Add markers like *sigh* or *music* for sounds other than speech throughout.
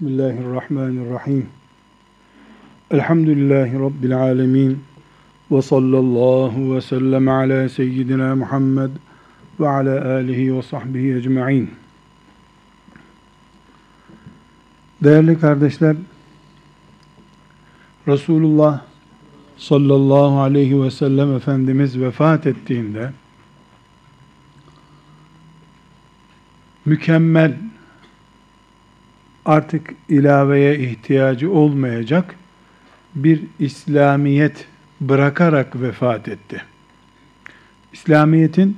Bismillahirrahmanirrahim. Elhamdülillahi Rabbil alemin. Ve sallallahu ve sellem ala seyyidina Muhammed ve ala alihi ve sahbihi ecma'in. Değerli kardeşler, Resulullah sallallahu aleyhi ve sellem Efendimiz vefat ettiğinde mükemmel artık ilaveye ihtiyacı olmayacak bir İslamiyet bırakarak vefat etti. İslamiyet'in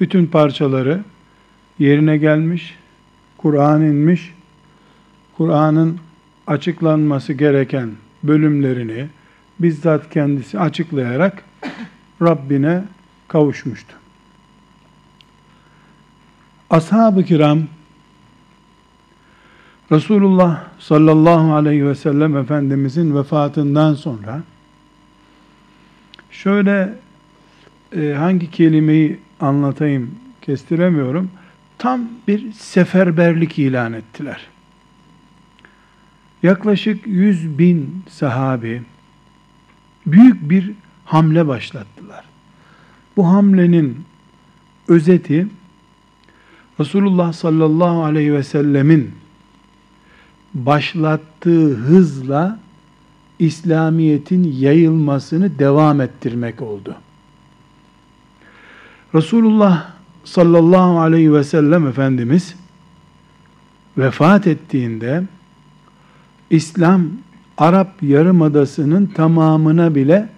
bütün parçaları yerine gelmiş, Kur'an inmiş, Kur'an'ın açıklanması gereken bölümlerini bizzat kendisi açıklayarak Rabbine kavuşmuştu. Ashab-ı kiram Resulullah sallallahu aleyhi ve sellem Efendimizin vefatından sonra şöyle e, hangi kelimeyi anlatayım kestiremiyorum. Tam bir seferberlik ilan ettiler. Yaklaşık yüz bin sahabi büyük bir hamle başlattılar. Bu hamlenin özeti Resulullah sallallahu aleyhi ve sellemin başlattığı hızla İslamiyet'in yayılmasını devam ettirmek oldu. Resulullah sallallahu aleyhi ve sellem Efendimiz vefat ettiğinde İslam Arap Yarımadası'nın tamamına bile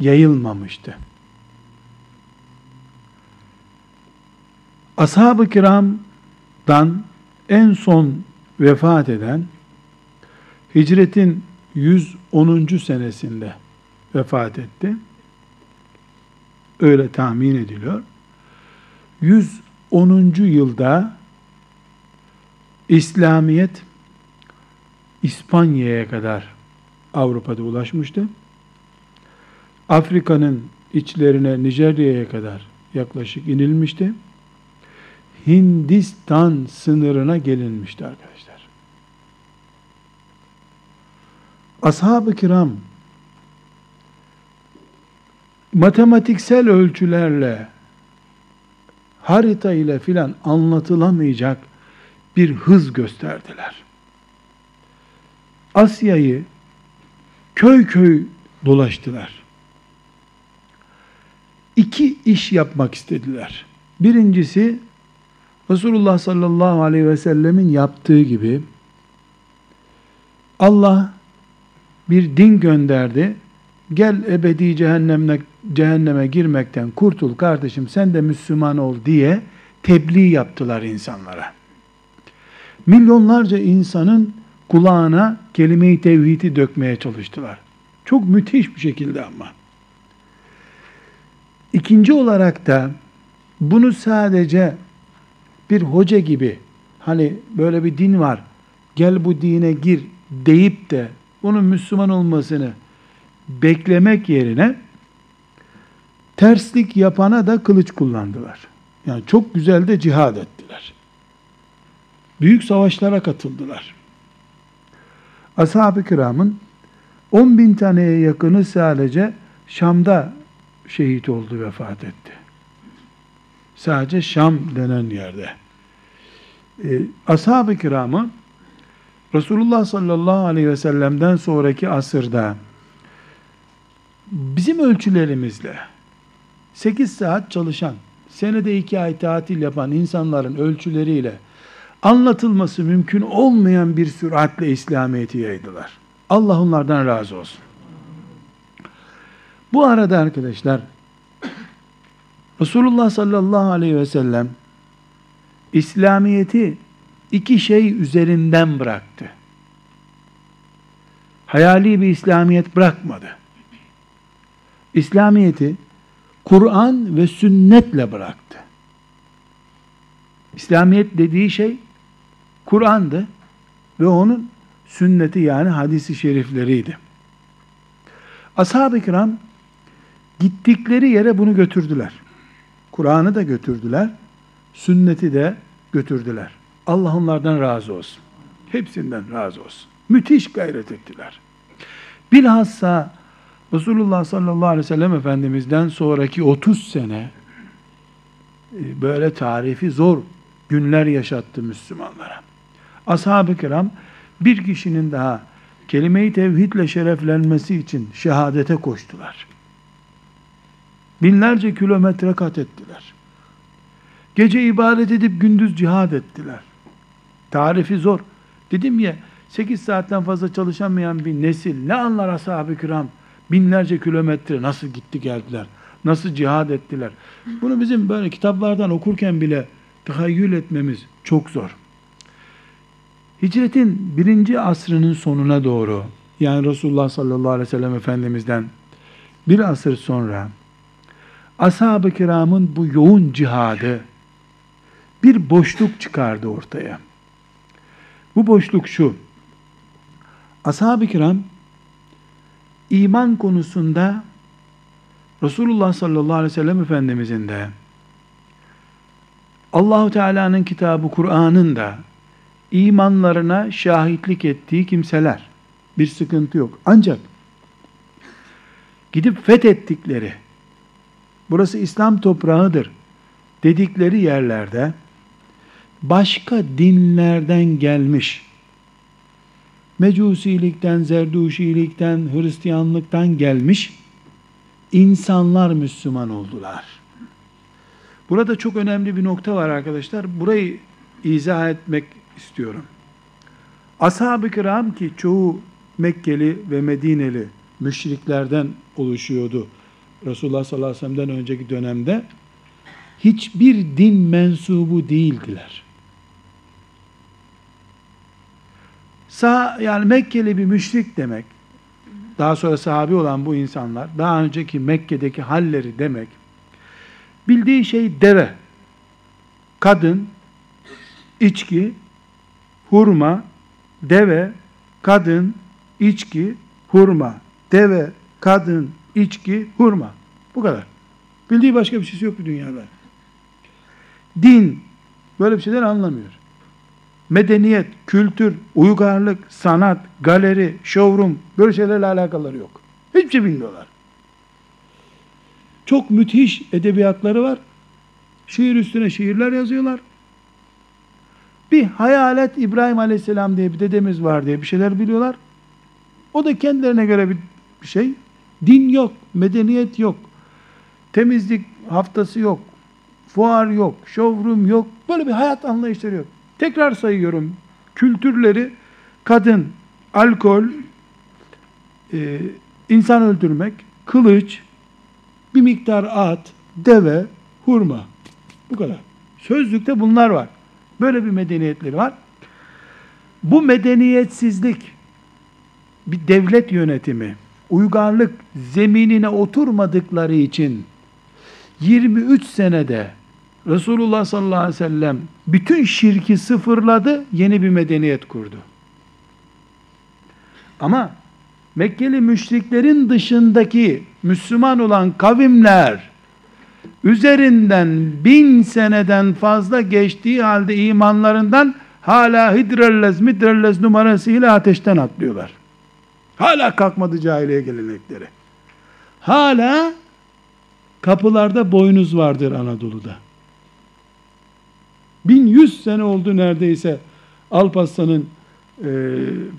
yayılmamıştı. Ashab-ı kiramdan en son vefat eden hicretin 110. senesinde vefat etti. Öyle tahmin ediliyor. 110. yılda İslamiyet İspanya'ya kadar Avrupa'da ulaşmıştı. Afrika'nın içlerine Nijerya'ya kadar yaklaşık inilmişti. Hindistan sınırına gelinmişti arkadaşlar. Ashab-ı kiram matematiksel ölçülerle harita ile filan anlatılamayacak bir hız gösterdiler. Asya'yı köy köy dolaştılar. İki iş yapmak istediler. Birincisi Resulullah sallallahu aleyhi ve sellemin yaptığı gibi Allah bir din gönderdi. Gel ebedi cehennemine, cehenneme girmekten kurtul kardeşim sen de Müslüman ol diye tebliğ yaptılar insanlara. Milyonlarca insanın kulağına kelime-i tevhidi dökmeye çalıştılar. Çok müthiş bir şekilde ama. İkinci olarak da bunu sadece bir hoca gibi hani böyle bir din var gel bu dine gir deyip de onun Müslüman olmasını beklemek yerine terslik yapana da kılıç kullandılar. Yani çok güzel de cihad ettiler. Büyük savaşlara katıldılar. Ashab-ı kiramın 10 bin taneye yakını sadece Şam'da şehit oldu, vefat etti. Sadece Şam denen yerde. Ee, Ashab-ı kiramı Resulullah sallallahu aleyhi ve sellem'den sonraki asırda bizim ölçülerimizle 8 saat çalışan, senede 2 ay tatil yapan insanların ölçüleriyle anlatılması mümkün olmayan bir süratle İslamiyet'i yaydılar. Allah onlardan razı olsun. Bu arada arkadaşlar Resulullah sallallahu aleyhi ve sellem İslamiyet'i iki şey üzerinden bıraktı. Hayali bir İslamiyet bırakmadı. İslamiyet'i Kur'an ve sünnetle bıraktı. İslamiyet dediği şey Kur'an'dı ve onun sünneti yani hadisi şerifleriydi. Ashab-ı kiram gittikleri yere bunu götürdüler. Kur'an'ı da götürdüler, sünneti de götürdüler. Allah onlardan razı olsun. Hepsinden razı olsun. Müthiş gayret ettiler. Bilhassa Resulullah sallallahu aleyhi ve sellem Efendimiz'den sonraki 30 sene e, böyle tarifi zor günler yaşattı Müslümanlara. Ashab-ı kiram bir kişinin daha kelime-i tevhidle şereflenmesi için şehadete koştular. Binlerce kilometre kat ettiler. Gece ibadet edip gündüz cihad ettiler. Tarifi zor. Dedim ya 8 saatten fazla çalışamayan bir nesil ne anlar ashab-ı kiram? Binlerce kilometre nasıl gitti geldiler? Nasıl cihad ettiler? Bunu bizim böyle kitaplardan okurken bile tahayyül etmemiz çok zor. Hicretin birinci asrının sonuna doğru yani Resulullah sallallahu aleyhi ve sellem Efendimiz'den bir asır sonra ashab-ı kiramın bu yoğun cihadı bir boşluk çıkardı ortaya. Bu boşluk şu. Ashab-ı kiram iman konusunda Resulullah sallallahu aleyhi ve sellem Efendimizin de Allahu Teala'nın kitabı Kur'an'ın da imanlarına şahitlik ettiği kimseler. Bir sıkıntı yok. Ancak gidip fethettikleri burası İslam toprağıdır dedikleri yerlerde başka dinlerden gelmiş Mecusilikten, Zerduşilikten, Hristiyanlıktan gelmiş insanlar Müslüman oldular. Burada çok önemli bir nokta var arkadaşlar. Burayı izah etmek istiyorum. Ashab-ı kiram ki çoğu Mekkeli ve Medineli müşriklerden oluşuyordu. Resulullah sallallahu aleyhi ve sellem'den önceki dönemde hiçbir din mensubu değildiler. Sağ, yani Mekkeli bir müşrik demek, daha sonra sahabi olan bu insanlar, daha önceki Mekke'deki halleri demek, bildiği şey deve, kadın, içki, hurma, deve, kadın, içki, hurma, deve, kadın, içki, hurma. Bu kadar. Bildiği başka bir şey yok bu dünyada. Din böyle bir şeyler anlamıyor. Medeniyet, kültür, uygarlık, sanat, galeri, showroom böyle şeylerle alakaları yok. Hiçbir şey bilmiyorlar. Çok müthiş edebiyatları var. Şiir üstüne şiirler yazıyorlar. Bir hayalet İbrahim Aleyhisselam diye bir dedemiz var diye bir şeyler biliyorlar. O da kendilerine göre bir şey. Din yok, medeniyet yok. Temizlik haftası yok. Fuar yok, showroom yok. Böyle bir hayat anlayışları yok. Tekrar sayıyorum. Kültürleri kadın, alkol, e, insan öldürmek, kılıç, bir miktar at, deve, hurma. Bu kadar. Sözlükte bunlar var. Böyle bir medeniyetleri var. Bu medeniyetsizlik bir devlet yönetimi, uygarlık zeminine oturmadıkları için 23 senede Resulullah sallallahu aleyhi ve sellem bütün şirki sıfırladı, yeni bir medeniyet kurdu. Ama Mekkeli müşriklerin dışındaki Müslüman olan kavimler üzerinden bin seneden fazla geçtiği halde imanlarından hala hidrellez midrellez numarasıyla ateşten atlıyorlar. Hala kalkmadı cahiliye gelenekleri. Hala kapılarda boynuz vardır Anadolu'da. 1100 sene oldu neredeyse Alparslan'ın e,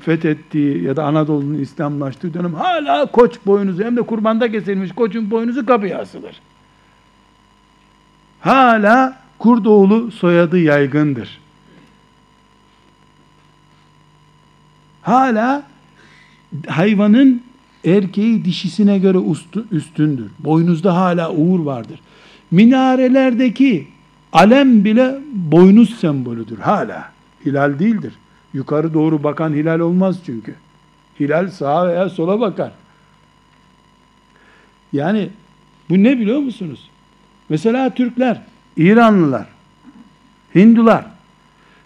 fethettiği ya da Anadolu'nun İslamlaştığı dönem hala koç boynuzu hem de kurbanda kesilmiş koçun boynuzu kapıya asılır. Hala Kurdoğlu soyadı yaygındır. Hala hayvanın erkeği dişisine göre üstündür. Boynuzda hala uğur vardır. Minarelerdeki alem bile boynuz sembolüdür hala. Hilal değildir. Yukarı doğru bakan hilal olmaz çünkü. Hilal sağa veya sola bakar. Yani bu ne biliyor musunuz? Mesela Türkler, İranlılar, Hindular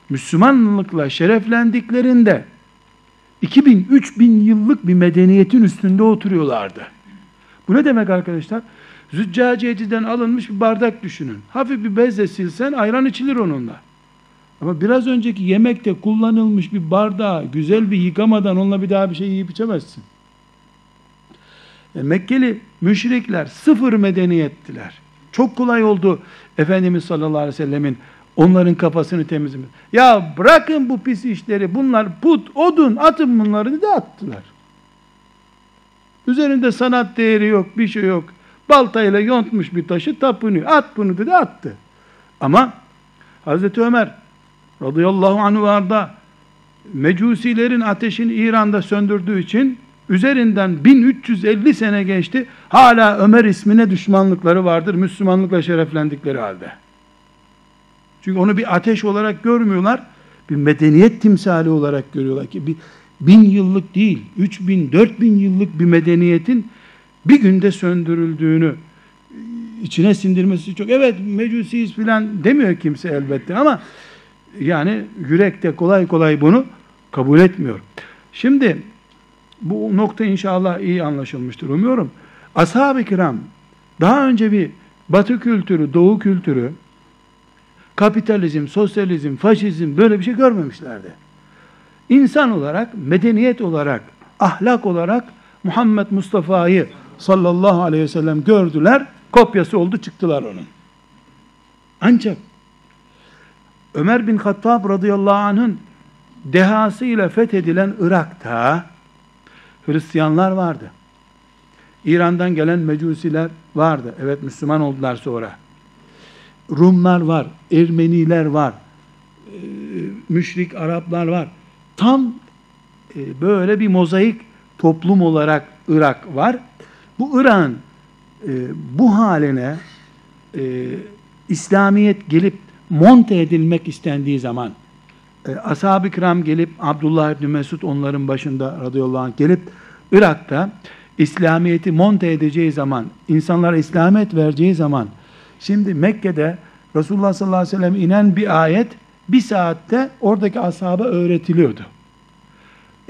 Müslümanlıkla şereflendiklerinde 2000-3000 yıllık bir medeniyetin üstünde oturuyorlardı. Bu ne demek arkadaşlar? Züccaciyeciden alınmış bir bardak düşünün. Hafif bir bezle silsen ayran içilir onunla. Ama biraz önceki yemekte kullanılmış bir bardağı güzel bir yıkamadan onunla bir daha bir şey yiyip içemezsin. E, Mekkeli müşrikler sıfır medeniyettiler. Çok kolay oldu Efendimiz sallallahu aleyhi ve sellemin onların kafasını temizlemek. Ya bırakın bu pis işleri bunlar put, odun atın bunları da attılar. Üzerinde sanat değeri yok, bir şey yok. Baltayla yontmuş bir taşı tapınıyor. At bunu dedi attı. Ama Hazreti Ömer radıyallahu anh varda mecusilerin ateşini İran'da söndürdüğü için üzerinden 1350 sene geçti. Hala Ömer ismine düşmanlıkları vardır. Müslümanlıkla şereflendikleri halde. Çünkü onu bir ateş olarak görmüyorlar. Bir medeniyet timsali olarak görüyorlar ki bir bin yıllık değil, üç bin, dört bin yıllık bir medeniyetin bir günde söndürüldüğünü içine sindirmesi çok. Evet mecusiyiz filan demiyor kimse elbette ama yani yürekte kolay kolay bunu kabul etmiyor. Şimdi bu nokta inşallah iyi anlaşılmıştır umuyorum. Ashab-ı kiram daha önce bir batı kültürü, doğu kültürü, kapitalizm, sosyalizm, faşizm böyle bir şey görmemişlerdi. İnsan olarak, medeniyet olarak, ahlak olarak Muhammed Mustafa'yı sallallahu aleyhi ve sellem gördüler, kopyası oldu çıktılar onun. Ancak Ömer bin Hattab radıyallahu anh'ın dehasıyla fethedilen Irak'ta Hristiyanlar vardı. İran'dan gelen mecusiler vardı. Evet Müslüman oldular sonra. Rumlar var, Ermeniler var, e, müşrik Araplar var. Tam e, böyle bir mozaik toplum olarak Irak var. Bu Irak'ın e, bu haline İslamiyet gelip monte edilmek istendiği zaman ashab-ı kiram gelip Abdullah İbni Mesud onların başında radıyallahu anh gelip Irak'ta İslamiyet'i monte edeceği zaman, insanlara İslamiyet vereceği zaman Şimdi Mekke'de Resulullah sallallahu aleyhi ve sellem inen bir ayet bir saatte oradaki ashaba öğretiliyordu.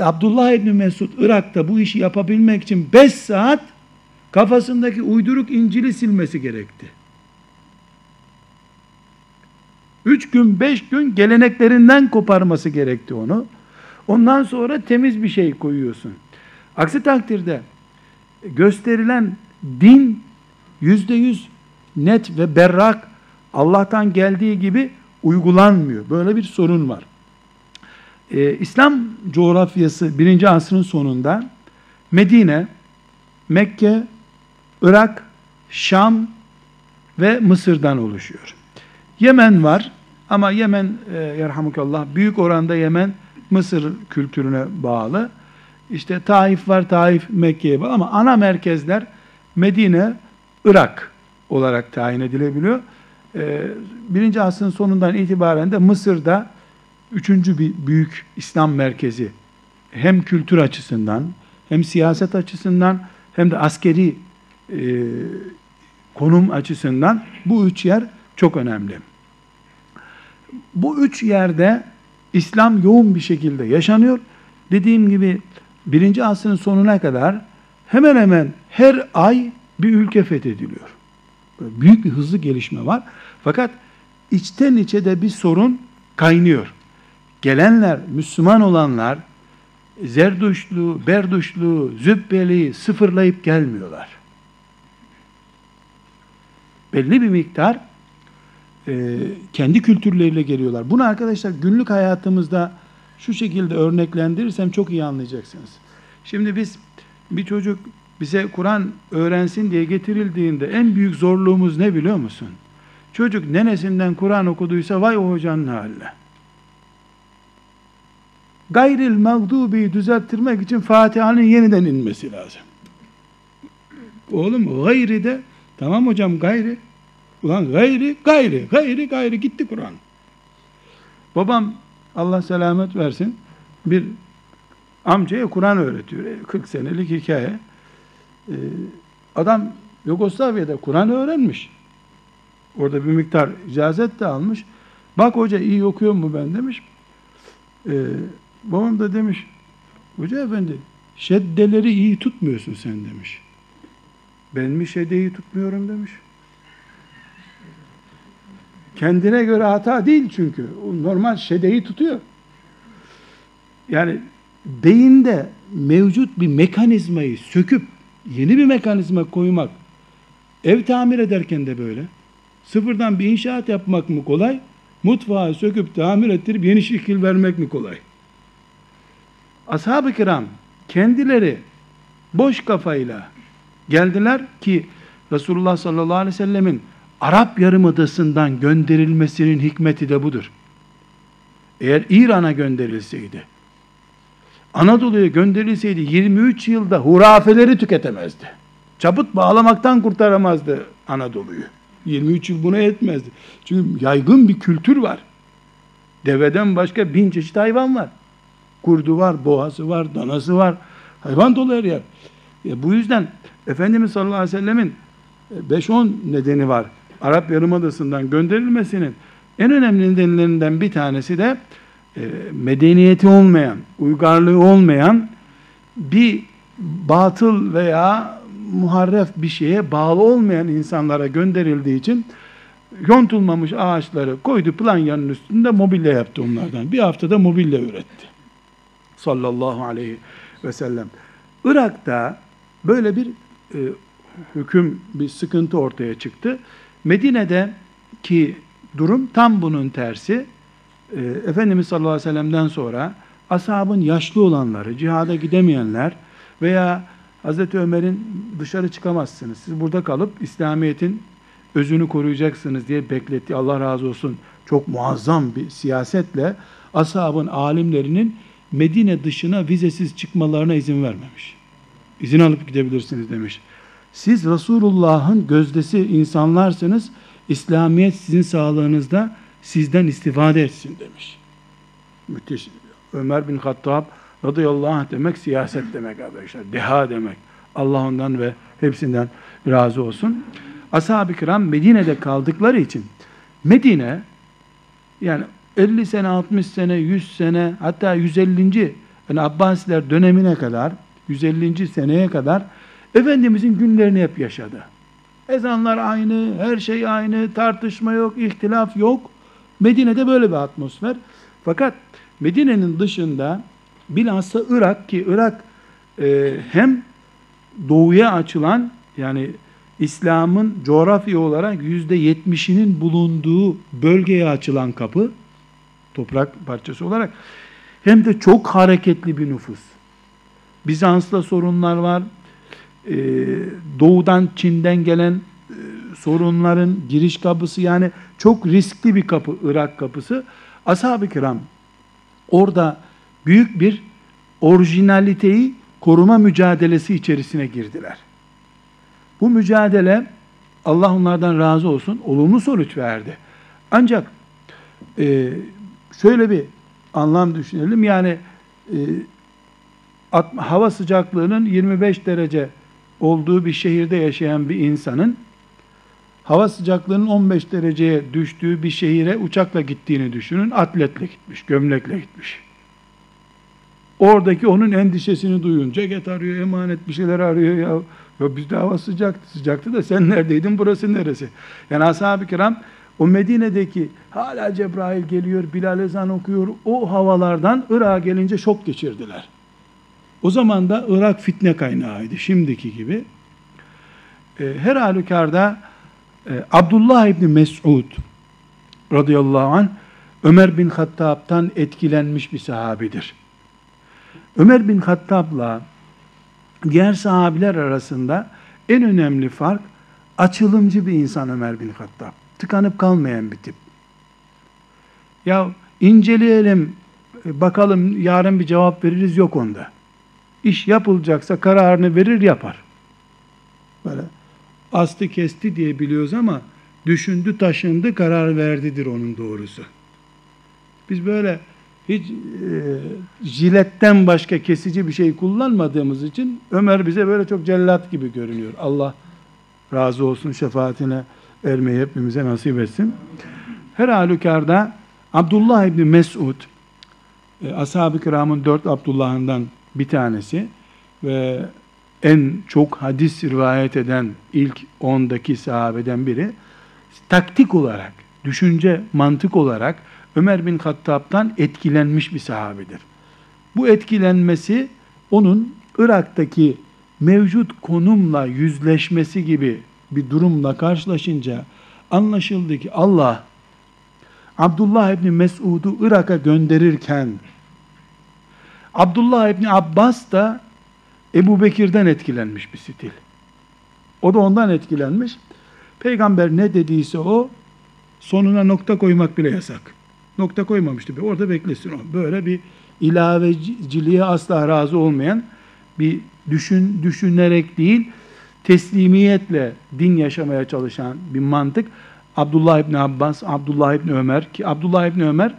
Abdullah İbni Mesud Irak'ta bu işi yapabilmek için 5 saat kafasındaki uyduruk İncil'i silmesi gerekti. 3 gün 5 gün geleneklerinden koparması gerekti onu. Ondan sonra temiz bir şey koyuyorsun. Aksi takdirde gösterilen din yüzde yüz net ve berrak Allah'tan geldiği gibi uygulanmıyor. Böyle bir sorun var. Ee, İslam coğrafyası birinci asrın sonunda Medine, Mekke, Irak, Şam ve Mısır'dan oluşuyor. Yemen var ama Yemen e, yerhamukallah büyük oranda Yemen Mısır kültürüne bağlı. İşte Taif var, Taif Mekke'ye bağlı ama ana merkezler Medine, Irak olarak tayin edilebiliyor. Ee, birinci asrın sonundan itibaren de Mısır'da üçüncü bir büyük İslam merkezi hem kültür açısından hem siyaset açısından hem de askeri e, konum açısından bu üç yer çok önemli. Bu üç yerde İslam yoğun bir şekilde yaşanıyor. Dediğim gibi birinci asrın sonuna kadar hemen hemen her ay bir ülke fethediliyor. Büyük bir hızlı gelişme var. Fakat içten içe de bir sorun kaynıyor. Gelenler, Müslüman olanlar zerduşlu, berduşlu, zübbeli sıfırlayıp gelmiyorlar. Belli bir miktar e, kendi kültürleriyle geliyorlar. Bunu arkadaşlar günlük hayatımızda şu şekilde örneklendirirsem çok iyi anlayacaksınız. Şimdi biz bir çocuk bize Kur'an öğrensin diye getirildiğinde en büyük zorluğumuz ne biliyor musun? Çocuk nenesinden Kur'an okuduysa vay o hocanın haline. Gayril mağdubi düzelttirmek için Fatiha'nın yeniden inmesi lazım. Oğlum gayri de tamam hocam gayri. Ulan gayri, gayri, gayri, gayri gitti Kur'an. Babam Allah selamet versin bir amcaya Kur'an öğretiyor. 40 senelik hikaye. Ee, adam Yugoslavya'da Kur'an öğrenmiş. Orada bir miktar icazet de almış. Bak hoca iyi okuyor mu ben demiş. Ee, babam da demiş, hoca efendi şeddeleri iyi tutmuyorsun sen demiş. Ben mi şeddeyi tutmuyorum demiş. Kendine göre hata değil çünkü. O normal şedeyi tutuyor. Yani beyinde mevcut bir mekanizmayı söküp yeni bir mekanizma koymak ev tamir ederken de böyle. Sıfırdan bir inşaat yapmak mı kolay? Mutfağı söküp tamir ettirip yeni şekil vermek mi kolay? Ashab-ı kiram kendileri boş kafayla geldiler ki Resulullah sallallahu aleyhi ve sellemin Arap Yarımadası'ndan gönderilmesinin hikmeti de budur. Eğer İran'a gönderilseydi, Anadolu'ya gönderilseydi 23 yılda hurafeleri tüketemezdi. Çaput bağlamaktan kurtaramazdı Anadolu'yu. 23 yıl buna yetmezdi. Çünkü yaygın bir kültür var. Deveden başka bin çeşit hayvan var. Kurdu var, boğası var, danası var. Hayvan dolu her yer. E bu yüzden Efendimiz sallallahu aleyhi ve sellemin 5-10 nedeni var. Arap Yarımadası'ndan gönderilmesinin en önemli nedenlerinden bir tanesi de e, medeniyeti olmayan, uygarlığı olmayan bir batıl veya muharref bir şeye bağlı olmayan insanlara gönderildiği için yontulmamış ağaçları koydu plan yanının üstünde mobilya yaptı onlardan. Bir haftada mobilya üretti. Sallallahu aleyhi ve sellem. Irak'ta böyle bir e, hüküm, bir sıkıntı ortaya çıktı. Medine'de ki durum tam bunun tersi. E, Efendimiz sallallahu aleyhi ve sellem'den sonra ashabın yaşlı olanları, cihada gidemeyenler veya Hazreti Ömer'in dışarı çıkamazsınız. Siz burada kalıp İslamiyet'in özünü koruyacaksınız diye bekletti. Allah razı olsun. Çok muazzam bir siyasetle ashabın, alimlerinin Medine dışına vizesiz çıkmalarına izin vermemiş. İzin alıp gidebilirsiniz demiş. Siz Resulullah'ın gözdesi insanlarsınız. İslamiyet sizin sağlığınızda sizden istifade etsin demiş. Müthiş. Ömer bin Hattab radıyallahu anh demek siyaset demek arkadaşlar. Deha demek. Allah ondan ve hepsinden razı olsun. Ashab-ı kiram Medine'de kaldıkları için Medine yani 50 sene, 60 sene, 100 sene hatta 150. yani Abbasiler dönemine kadar 150. seneye kadar Efendimizin günlerini hep yaşadı. Ezanlar aynı, her şey aynı, tartışma yok, ihtilaf yok. Medine'de böyle bir atmosfer. Fakat Medine'nin dışında bilhassa Irak ki Irak e, hem doğuya açılan yani İslam'ın coğrafya olarak yüzde yetmişinin bulunduğu bölgeye açılan kapı toprak parçası olarak hem de çok hareketli bir nüfus. Bizans'la sorunlar var. Ee, doğudan Çin'den gelen e, sorunların giriş kapısı yani çok riskli bir kapı Irak kapısı. Ashab-ı kiram orada büyük bir orijinaliteyi koruma mücadelesi içerisine girdiler. Bu mücadele Allah onlardan razı olsun olumlu sonuç verdi. Ancak e, şöyle bir anlam düşünelim yani e, hava sıcaklığının 25 derece olduğu bir şehirde yaşayan bir insanın hava sıcaklığının 15 dereceye düştüğü bir şehire uçakla gittiğini düşünün. Atletle gitmiş, gömlekle gitmiş. Oradaki onun endişesini duyun. Ceket arıyor, emanet bir şeyler arıyor. Ya, ya bizde hava sıcaktı, sıcaktı da sen neredeydin, burası neresi? Yani ashab-ı kiram o Medine'deki hala Cebrail geliyor, Bilal ezan okuyor. O havalardan Irak'a gelince şok geçirdiler. O zaman da Irak fitne kaynağıydı şimdiki gibi. E, her halükarda e, Abdullah İbni Mes'ud radıyallahu anh Ömer bin Hattab'tan etkilenmiş bir sahabidir. Ömer bin Hattab'la diğer sahabiler arasında en önemli fark açılımcı bir insan Ömer bin Hattab. Tıkanıp kalmayan bir tip. Ya inceleyelim, bakalım yarın bir cevap veririz yok onda. İş yapılacaksa kararını verir yapar. Böyle astı kesti diye biliyoruz ama düşündü taşındı karar verdidir onun doğrusu. Biz böyle hiç e, jiletten başka kesici bir şey kullanmadığımız için Ömer bize böyle çok cellat gibi görünüyor. Allah razı olsun şefaatine ermeyi hepimize nasip etsin. Her halükarda Abdullah İbni Mesud e, ashab-ı kiramın dört Abdullah'ından bir tanesi ve en çok hadis rivayet eden ilk ondaki sahabeden biri taktik olarak düşünce, mantık olarak Ömer bin Hattab'dan etkilenmiş bir sahabedir. Bu etkilenmesi onun Irak'taki mevcut konumla yüzleşmesi gibi bir durumla karşılaşınca anlaşıldı ki Allah Abdullah İbni Mesud'u Irak'a gönderirken Abdullah İbni Abbas da Ebu Bekir'den etkilenmiş bir stil. O da ondan etkilenmiş. Peygamber ne dediyse o sonuna nokta koymak bile yasak. Nokta koymamıştı. Orada beklesin o. Böyle bir ilaveciliğe asla razı olmayan bir düşün düşünerek değil teslimiyetle din yaşamaya çalışan bir mantık. Abdullah İbni Abbas, Abdullah İbni Ömer ki Abdullah İbni Ömer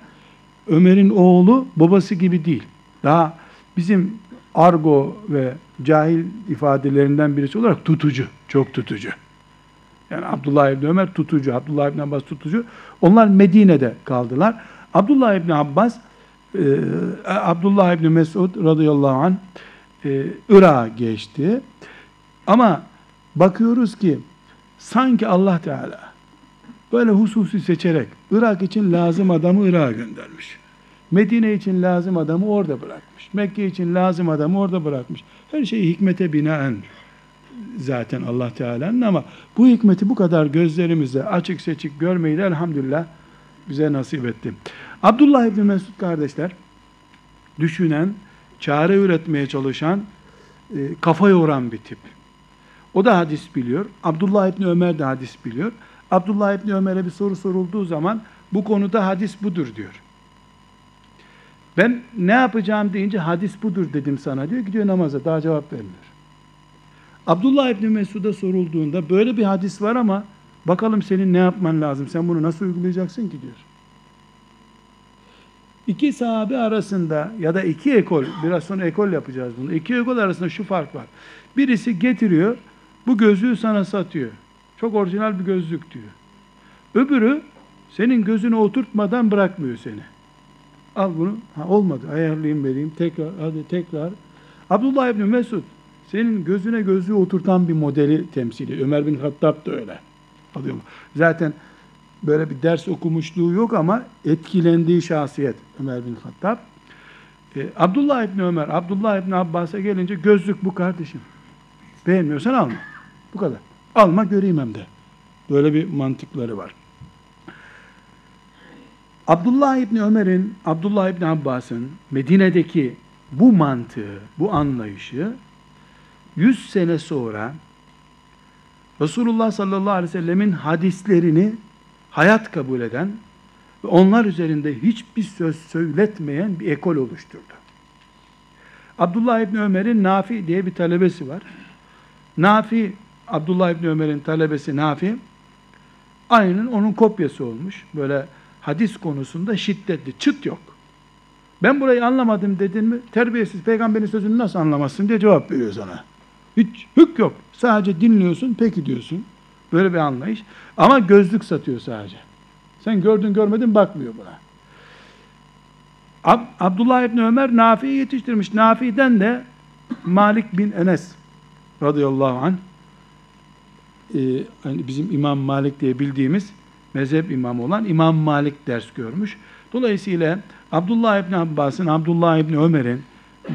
Ömer'in oğlu babası gibi değil. Daha bizim argo ve cahil ifadelerinden birisi olarak tutucu, çok tutucu. Yani Abdullah İbni Ömer tutucu, Abdullah İbni Abbas tutucu. Onlar Medine'de kaldılar. Abdullah İbni Abbas, e, Abdullah İbni Mesud radıyallahu anh e, Irak'a geçti. Ama bakıyoruz ki sanki Allah Teala böyle hususi seçerek Irak için lazım adamı Irak'a göndermiş. Medine için lazım adamı orada bırakmış. Mekke için lazım adamı orada bırakmış. Her şeyi hikmete binaen zaten Allah Teala'nın ama bu hikmeti bu kadar gözlerimizle açık seçik görmeyi de elhamdülillah bize nasip etti. Abdullah İbni Mesud kardeşler düşünen, çare üretmeye çalışan, e, kafa yoran bir tip. O da hadis biliyor. Abdullah İbni Ömer de hadis biliyor. Abdullah İbni Ömer'e bir soru sorulduğu zaman bu konuda hadis budur diyor. Ben ne yapacağım deyince hadis budur dedim sana diyor. Gidiyor namaza daha cevap vermiyor. Abdullah İbni Mesud'a sorulduğunda böyle bir hadis var ama bakalım senin ne yapman lazım? Sen bunu nasıl uygulayacaksın ki diyor. İki sahabe arasında ya da iki ekol, biraz sonra ekol yapacağız bunu. İki ekol arasında şu fark var. Birisi getiriyor, bu gözlüğü sana satıyor. Çok orijinal bir gözlük diyor. Öbürü senin gözünü oturtmadan bırakmıyor seni. Al bunu. Ha, olmadı. Ayarlayayım vereyim. Tekrar hadi tekrar. Abdullah İbni Mesud senin gözüne gözlüğü oturtan bir modeli temsili. Ömer bin Hattab da öyle. Alıyorum. Zaten böyle bir ders okumuşluğu yok ama etkilendiği şahsiyet Ömer bin Hattab. Ee, Abdullah İbni Ömer, Abdullah İbni Abbas'a gelince gözlük bu kardeşim. Beğenmiyorsan alma. Bu kadar. Alma göreyim hem de. Böyle bir mantıkları var. Abdullah İbni Ömer'in, Abdullah İbni Abbas'ın Medine'deki bu mantığı, bu anlayışı 100 sene sonra Resulullah sallallahu aleyhi ve sellemin hadislerini hayat kabul eden ve onlar üzerinde hiçbir söz söyletmeyen bir ekol oluşturdu. Abdullah İbni Ömer'in Nafi diye bir talebesi var. Nafi, Abdullah İbni Ömer'in talebesi Nafi, aynen onun kopyası olmuş. Böyle hadis konusunda şiddetli, çıt yok. Ben burayı anlamadım dedin mi, terbiyesiz peygamberin sözünü nasıl anlamazsın diye cevap veriyor sana. Hiç hük yok. Sadece dinliyorsun, peki diyorsun. Böyle bir anlayış. Ama gözlük satıyor sadece. Sen gördün görmedin bakmıyor buna. Ab Abdullah İbni Ömer Nafi'yi yetiştirmiş. Nafi'den de Malik bin Enes radıyallahu anh e, hani bizim İmam Malik diye bildiğimiz mezhep imamı olan İmam Malik ders görmüş. Dolayısıyla Abdullah İbni Abbas'ın, Abdullah İbni Ömer'in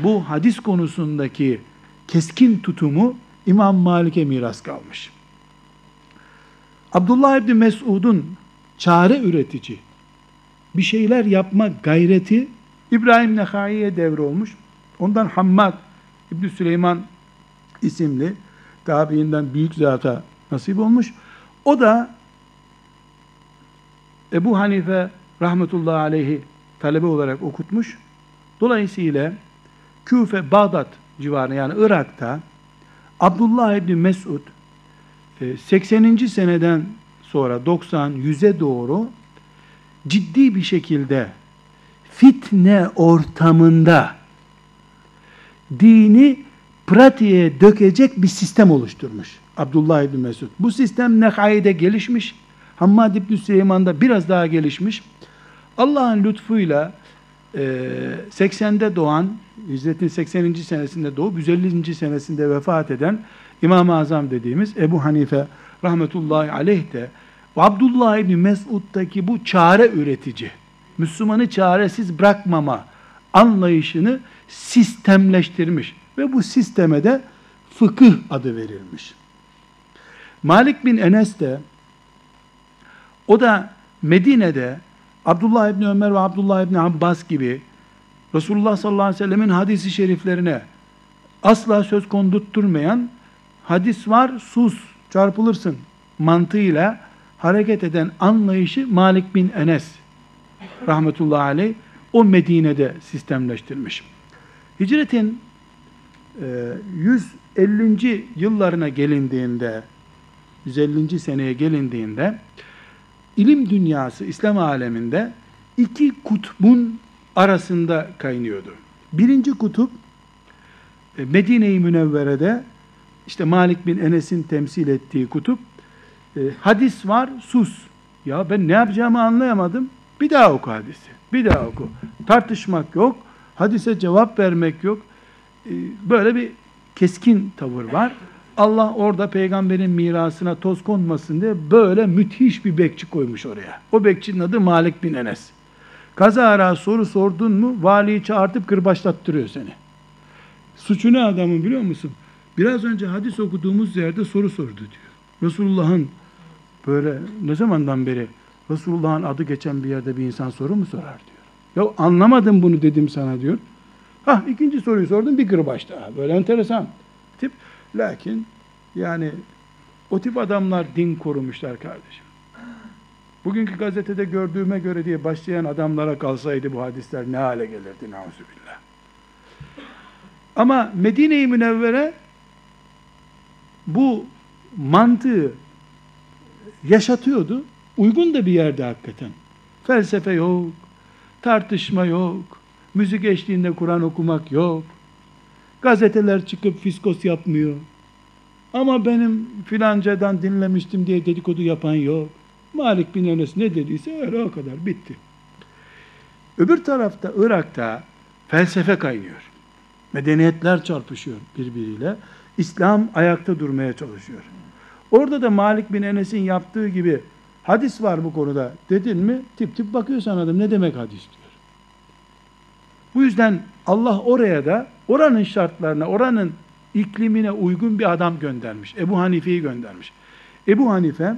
bu hadis konusundaki keskin tutumu İmam Malik'e miras kalmış. Abdullah İbni Mesud'un çare üretici, bir şeyler yapma gayreti İbrahim Nehai'ye devrolmuş. Ondan Hammad İbni Süleyman isimli tabiinden büyük zata nasip olmuş. O da Ebu Hanife rahmetullahi aleyhi talebe olarak okutmuş. Dolayısıyla Küfe, Bağdat civarında yani Irak'ta Abdullah İbni Mesud 80. E, seneden sonra 90 100'e doğru ciddi bir şekilde fitne ortamında dini pratiğe dökecek bir sistem oluşturmuş Abdullah İbni Mesud. Bu sistem Nekai'de gelişmiş. Hammad İbni Süleyman'da biraz daha gelişmiş. Allah'ın lütfuyla 80'de e, doğan, hicretin 80. senesinde doğup 150. senesinde vefat eden İmam-ı Azam dediğimiz Ebu Hanife rahmetullahi aleyh de Abdullah İbni Mesud'daki bu çare üretici, Müslümanı çaresiz bırakmama anlayışını sistemleştirmiş ve bu sisteme de fıkıh adı verilmiş. Malik bin Enes de o da Medine'de Abdullah İbni Ömer ve Abdullah İbni Abbas gibi Resulullah sallallahu aleyhi ve sellemin hadisi şeriflerine asla söz kondurtturmayan hadis var sus çarpılırsın mantığıyla hareket eden anlayışı Malik bin Enes rahmetullahi aleyh o Medine'de sistemleştirmiş. Hicretin 150. E, yıllarına gelindiğinde 150. seneye gelindiğinde ilim dünyası İslam aleminde iki kutbun arasında kaynıyordu. Birinci kutup e, Medine-i Münevvere'de işte Malik bin Enes'in temsil ettiği kutup e, hadis var sus. Ya ben ne yapacağımı anlayamadım. Bir daha oku hadisi. Bir daha oku. Tartışmak yok. Hadise cevap vermek yok. E, böyle bir keskin tavır var. Allah orada peygamberin mirasına toz konmasın diye böyle müthiş bir bekçi koymuş oraya. O bekçinin adı Malik bin Enes. Kazara soru sordun mu valiyi çağırtıp kırbaçlattırıyor seni. Suçu ne adamın biliyor musun? Biraz önce hadis okuduğumuz yerde soru sordu diyor. Resulullah'ın böyle ne zamandan beri Resulullah'ın adı geçen bir yerde bir insan soru mu sorar diyor. Ya anlamadım bunu dedim sana diyor. Ha ikinci soruyu sordum bir kırbaç daha. Böyle enteresan. Lakin yani o tip adamlar din korumuşlar kardeşim. Bugünkü gazetede gördüğüme göre diye başlayan adamlara kalsaydı bu hadisler ne hale gelirdi nauzubillah. Ama Medine-i Münevvere bu mantığı yaşatıyordu. Uygun da bir yerde hakikaten. Felsefe yok, tartışma yok, müzik eşliğinde Kur'an okumak yok. Gazeteler çıkıp fiskos yapmıyor. Ama benim filancadan dinlemiştim diye dedikodu yapan yok. Malik bin Enes ne dediyse öyle o kadar bitti. Öbür tarafta Irak'ta felsefe kaynıyor. Medeniyetler çarpışıyor birbiriyle. İslam ayakta durmaya çalışıyor. Orada da Malik bin Enes'in yaptığı gibi hadis var bu konuda dedin mi tip tip bakıyor sana adam ne demek hadis diyor. Bu yüzden Allah oraya da oranın şartlarına, oranın iklimine uygun bir adam göndermiş. Ebu Hanife'yi göndermiş. Ebu Hanife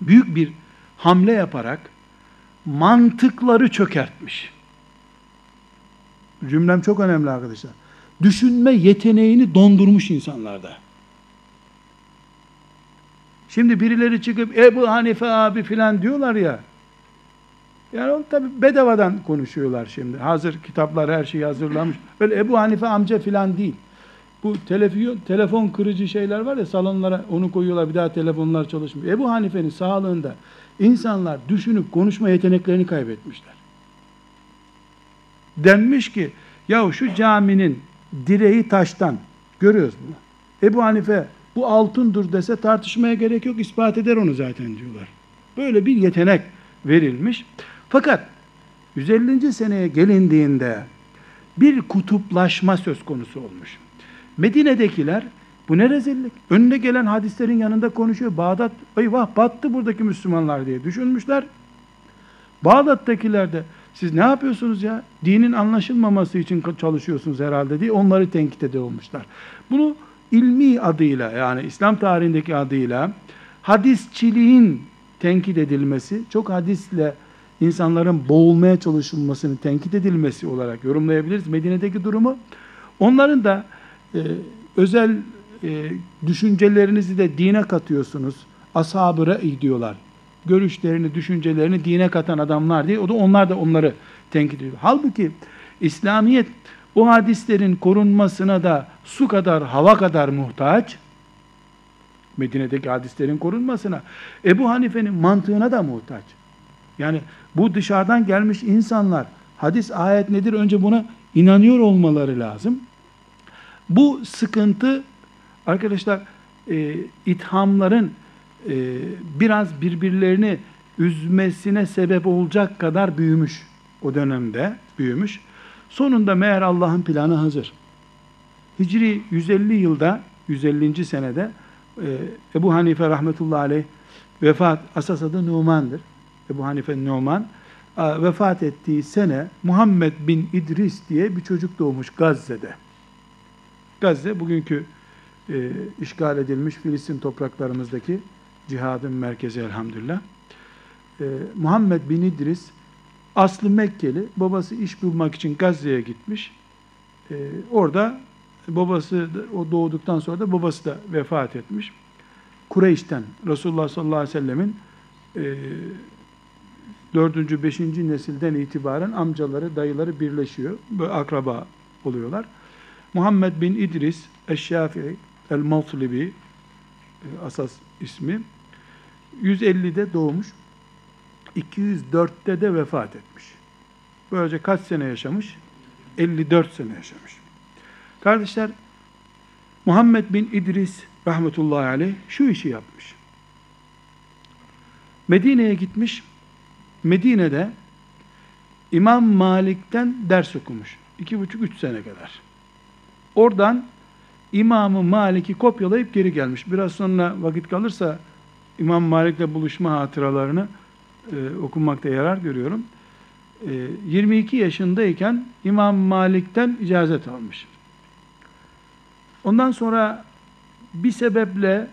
büyük bir hamle yaparak mantıkları çökertmiş. Cümlem çok önemli arkadaşlar. Düşünme yeteneğini dondurmuş insanlarda. Şimdi birileri çıkıp Ebu Hanife abi filan diyorlar ya. Yani onu tabi bedavadan konuşuyorlar şimdi. Hazır kitaplar her şeyi hazırlamış. Öyle Ebu Hanife amca filan değil. Bu telefon, telefon kırıcı şeyler var ya salonlara onu koyuyorlar bir daha telefonlar çalışmıyor. Ebu Hanife'nin sağlığında insanlar düşünüp konuşma yeteneklerini kaybetmişler. Denmiş ki ya şu caminin direği taştan görüyoruz bunu. Ebu Hanife bu altındır dese tartışmaya gerek yok ispat eder onu zaten diyorlar. Böyle bir yetenek verilmiş. Fakat 150. seneye gelindiğinde bir kutuplaşma söz konusu olmuş. Medine'dekiler bu ne rezillik? Önüne gelen hadislerin yanında konuşuyor. Bağdat, eyvah battı buradaki Müslümanlar diye düşünmüşler. Bağdat'takiler de siz ne yapıyorsunuz ya? Dinin anlaşılmaması için çalışıyorsunuz herhalde diye onları tenkit ediyormuşlar. Bunu ilmi adıyla yani İslam tarihindeki adıyla hadisçiliğin tenkit edilmesi, çok hadisle insanların boğulmaya çalışılmasını tenkit edilmesi olarak yorumlayabiliriz Medine'deki durumu. Onların da e, özel e, düşüncelerinizi de dine katıyorsunuz. Ashab-ı diyorlar. Görüşlerini, düşüncelerini dine katan adamlar diye. O da onlar da onları tenkit ediyor. Halbuki İslamiyet o hadislerin korunmasına da su kadar, hava kadar muhtaç. Medine'deki hadislerin korunmasına. Ebu Hanife'nin mantığına da muhtaç. Yani bu dışarıdan gelmiş insanlar hadis ayet nedir önce buna inanıyor olmaları lazım. Bu sıkıntı arkadaşlar e, ithamların e, biraz birbirlerini üzmesine sebep olacak kadar büyümüş o dönemde büyümüş. Sonunda meğer Allah'ın planı hazır. Hicri 150 yılda 150. senede e, Ebu Hanife rahmetullahi aleyh vefat, asas adı Numan'dır. Ebu Hanife Numan. Vefat ettiği sene Muhammed bin İdris diye bir çocuk doğmuş Gazze'de. Gazze bugünkü e, işgal edilmiş Filistin topraklarımızdaki cihadın merkezi elhamdülillah. E, Muhammed bin İdris aslı Mekkeli, babası iş bulmak için Gazze'ye gitmiş. E, orada babası o doğduktan sonra da babası da vefat etmiş. Kureyş'ten Resulullah sallallahu aleyhi ve sellemin e, dördüncü, beşinci nesilden itibaren amcaları, dayıları birleşiyor. Böyle akraba oluyorlar. Muhammed bin İdris Eşşafii El-Mavslibi e, asas ismi 150'de doğmuş. 204'te de vefat etmiş. Böylece kaç sene yaşamış? 54 sene yaşamış. Kardeşler, Muhammed bin İdris rahmetullahi aleyh şu işi yapmış. Medine'ye gitmiş. Medine'de İmam Malik'ten ders okumuş. İki buçuk, üç sene kadar. Oradan İmam-ı Malik'i kopyalayıp geri gelmiş. Biraz sonra vakit kalırsa İmam Malik'le buluşma hatıralarını e, okunmakta yarar görüyorum. E, 22 yaşındayken İmam Malik'ten icazet almış. Ondan sonra bir sebeple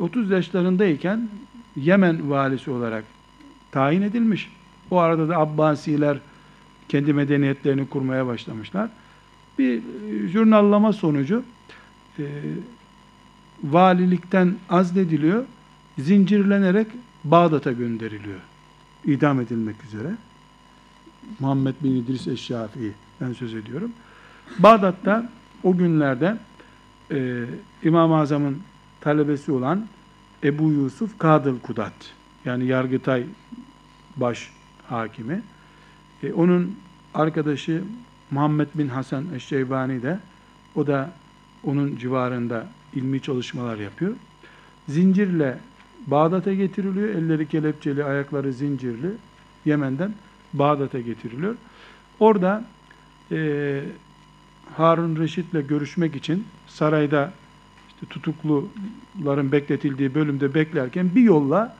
30 yaşlarındayken Yemen valisi olarak tayin edilmiş. O arada da Abbasiler kendi medeniyetlerini kurmaya başlamışlar. Bir jurnallama sonucu e, valilikten azlediliyor, zincirlenerek Bağdat'a gönderiliyor. İdam edilmek üzere. Muhammed bin İdris Eşşafii'den söz ediyorum. Bağdat'ta o günlerde e, İmam-ı Azam'ın talebesi olan Ebu Yusuf Kadıl Kudat yani Yargıtay baş hakimi e, onun arkadaşı Muhammed bin Hasan Eşşeybani de o da onun civarında ilmi çalışmalar yapıyor. Zincirle Bağdat'a getiriliyor. Elleri kelepçeli, ayakları zincirli. Yemen'den Bağdat'a getiriliyor. Orada e, Harun Reşit'le görüşmek için sarayda işte tutukluların bekletildiği bölümde beklerken bir yolla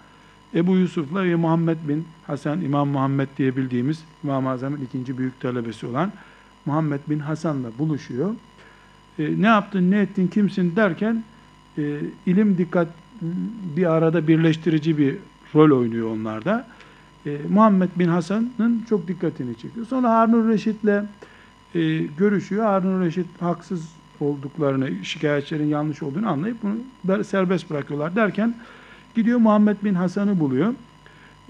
Ebu Yusuf'la ve Muhammed bin Hasan, İmam Muhammed diye bildiğimiz İmam-ı Azam'ın ikinci büyük talebesi olan Muhammed bin Hasan'la buluşuyor. E, ne yaptın, ne ettin, kimsin derken e, ilim dikkat bir arada birleştirici bir rol oynuyor onlarda. E, Muhammed bin Hasan'ın çok dikkatini çekiyor. Sonra Harun Reşit'le e, görüşüyor. Harun Reşit haksız olduklarını, şikayetçilerin yanlış olduğunu anlayıp bunu serbest bırakıyorlar derken gidiyor Muhammed bin Hasan'ı buluyor.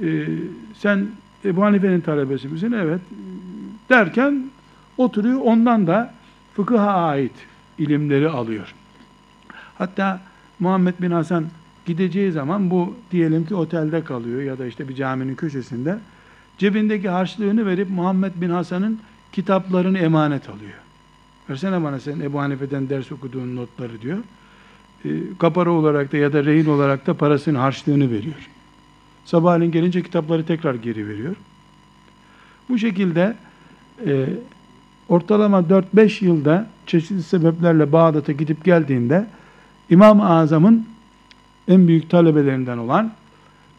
E, sen Ebu Hanife'nin talebesi misin? Evet. Derken oturuyor ondan da fıkıha ait ilimleri alıyor. Hatta Muhammed bin Hasan gideceği zaman bu diyelim ki otelde kalıyor ya da işte bir caminin köşesinde cebindeki harçlığını verip Muhammed bin Hasan'ın kitaplarını emanet alıyor. Versene bana sen Ebu Hanife'den ders okuduğun notları diyor. E, kapara olarak da ya da rehin olarak da parasını harçlığını veriyor. Sabahleyin gelince kitapları tekrar geri veriyor. Bu şekilde e, ortalama 4-5 yılda çeşitli sebeplerle Bağdat'a gidip geldiğinde İmam-ı Azam'ın en büyük talebelerinden olan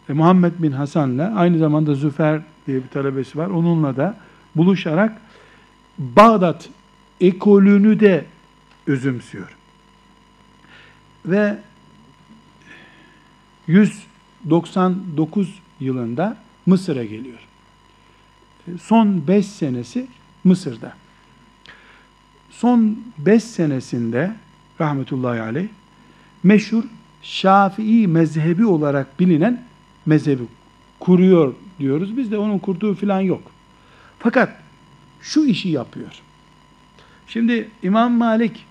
e, Muhammed bin Hasan'la aynı zamanda Züfer diye bir talebesi var. Onunla da buluşarak Bağdat ekolünü de özümsüyor. Ve 199 yılında Mısır'a geliyor. E, son 5 senesi Mısır'da. Son 5 senesinde rahmetullahi aleyh meşhur Şafii mezhebi olarak bilinen mezhebi kuruyor diyoruz. Biz de onun kurduğu filan yok. Fakat şu işi yapıyor. Şimdi İmam Malik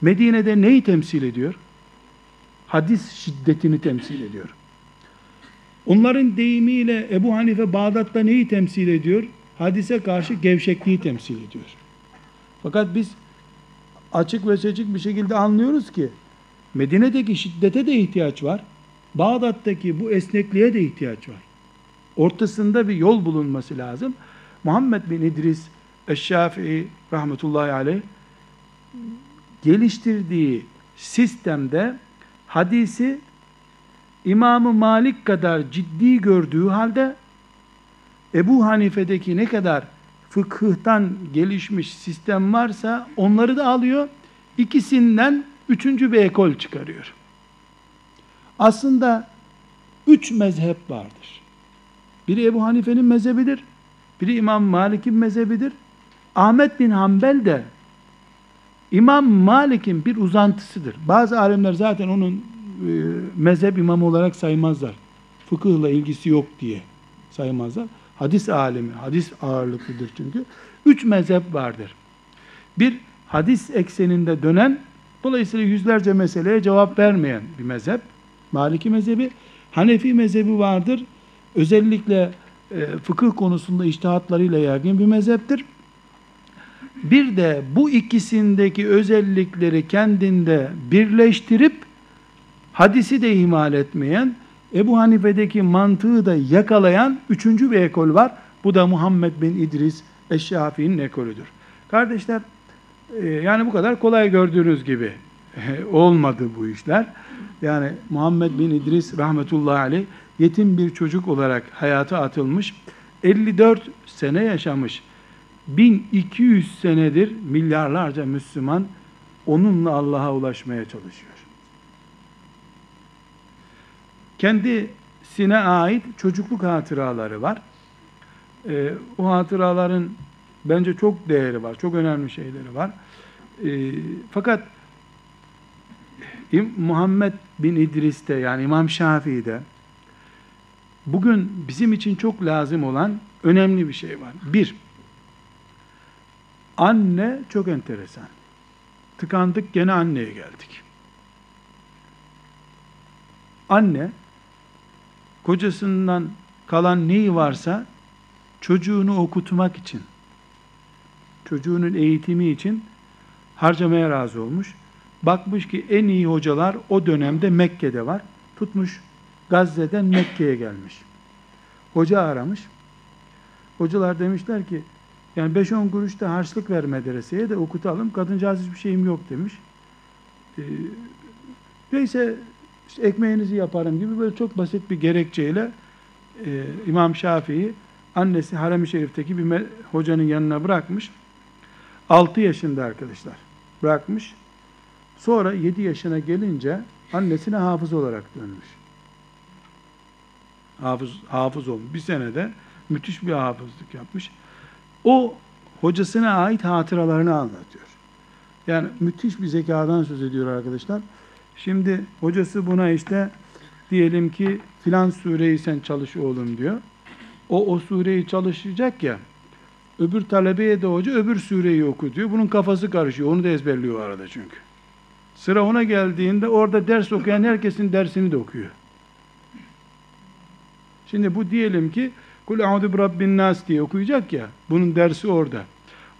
Medine'de neyi temsil ediyor? Hadis şiddetini temsil ediyor. Onların deyimiyle Ebu Hanife Bağdat'ta neyi temsil ediyor? Hadise karşı gevşekliği temsil ediyor. Fakat biz açık ve seçik bir şekilde anlıyoruz ki Medine'deki şiddete de ihtiyaç var. Bağdat'taki bu esnekliğe de ihtiyaç var. Ortasında bir yol bulunması lazım. Muhammed bin İdris Eşşafii rahmetullahi aleyh geliştirdiği sistemde hadisi İmamı Malik kadar ciddi gördüğü halde Ebu Hanife'deki ne kadar fıkıhtan gelişmiş sistem varsa onları da alıyor. İkisinden üçüncü bir ekol çıkarıyor. Aslında üç mezhep vardır. Biri Ebu Hanife'nin mezhebidir. Biri İmam Malik'in mezhebidir. Ahmet bin Hanbel de İmam Malik'in bir uzantısıdır. Bazı alimler zaten onun e, mezhep imamı olarak saymazlar. Fıkıhla ilgisi yok diye saymazlar. Hadis alimi, hadis ağırlıklıdır çünkü. Üç mezhep vardır. Bir, hadis ekseninde dönen, dolayısıyla yüzlerce meseleye cevap vermeyen bir mezhep. Maliki mezhebi. Hanefi mezhebi vardır. Özellikle e, fıkıh konusunda iştihatlarıyla yaygın bir mezheptir. Bir de bu ikisindeki özellikleri kendinde birleştirip hadisi de ihmal etmeyen, Ebu Hanife'deki mantığı da yakalayan üçüncü bir ekol var. Bu da Muhammed bin İdris Eşşafi'nin ekolüdür. Kardeşler, e, yani bu kadar kolay gördüğünüz gibi *laughs* olmadı bu işler. Yani Muhammed bin İdris rahmetullahi aleyh yetim bir çocuk olarak hayata atılmış. 54 sene yaşamış. 1200 senedir milyarlarca Müslüman onunla Allah'a ulaşmaya çalışıyor. Kendisine ait çocukluk hatıraları var. Ee, o hatıraların bence çok değeri var, çok önemli şeyleri var. Ee, fakat Muhammed bin İdris'te yani İmam Şafii'de bugün bizim için çok lazım olan önemli bir şey var. Bir, anne çok enteresan. Tıkandık gene anneye geldik. Anne kocasından kalan neyi varsa çocuğunu okutmak için, çocuğunun eğitimi için harcamaya razı olmuş. Bakmış ki en iyi hocalar o dönemde Mekke'de var. Tutmuş Gazze'den Mekke'ye gelmiş. Hoca aramış. Hocalar demişler ki yani 5-10 kuruş da harçlık ver medreseye de okutalım. Kadıncağız hiçbir şeyim yok demiş. Ee, neyse işte ekmeğinizi yaparım gibi böyle çok basit bir gerekçeyle e, İmam Şafii annesi Harem-i Şerif'teki bir hocanın yanına bırakmış. 6 yaşında arkadaşlar bırakmış. Sonra 7 yaşına gelince annesine hafız olarak dönmüş. Hafız, hafız olmuş. Bir senede müthiş bir hafızlık yapmış. O hocasına ait hatıralarını anlatıyor. Yani müthiş bir zekadan söz ediyor arkadaşlar. Şimdi hocası buna işte diyelim ki filan sureyi sen çalış oğlum diyor. O o sureyi çalışacak ya. Öbür talebeye de hoca öbür sureyi oku diyor. Bunun kafası karışıyor. Onu da ezberliyor arada çünkü. Sıra ona geldiğinde orada ders okuyan herkesin dersini de okuyor. Şimdi bu diyelim ki Kul a'udhu bi rabbin nas diye okuyacak ya. Bunun dersi orada.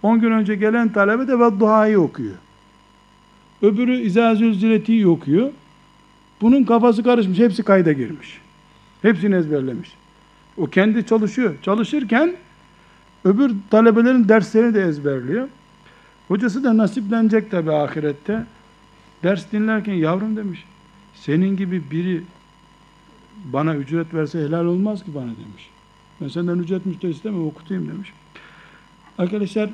10 gün önce gelen talebe de Vedduha'yı okuyor. Öbürü İzâ Zülzileti'yi okuyor. Bunun kafası karışmış. Hepsi kayda girmiş. Hepsini ezberlemiş. O kendi çalışıyor. Çalışırken öbür talebelerin derslerini de ezberliyor. Hocası da nasiplenecek tabi ahirette. Ders dinlerken yavrum demiş. Senin gibi biri bana ücret verse helal olmaz ki bana demiş. Ben senden ücret müşteri istemem okutayım demiş. Arkadaşlar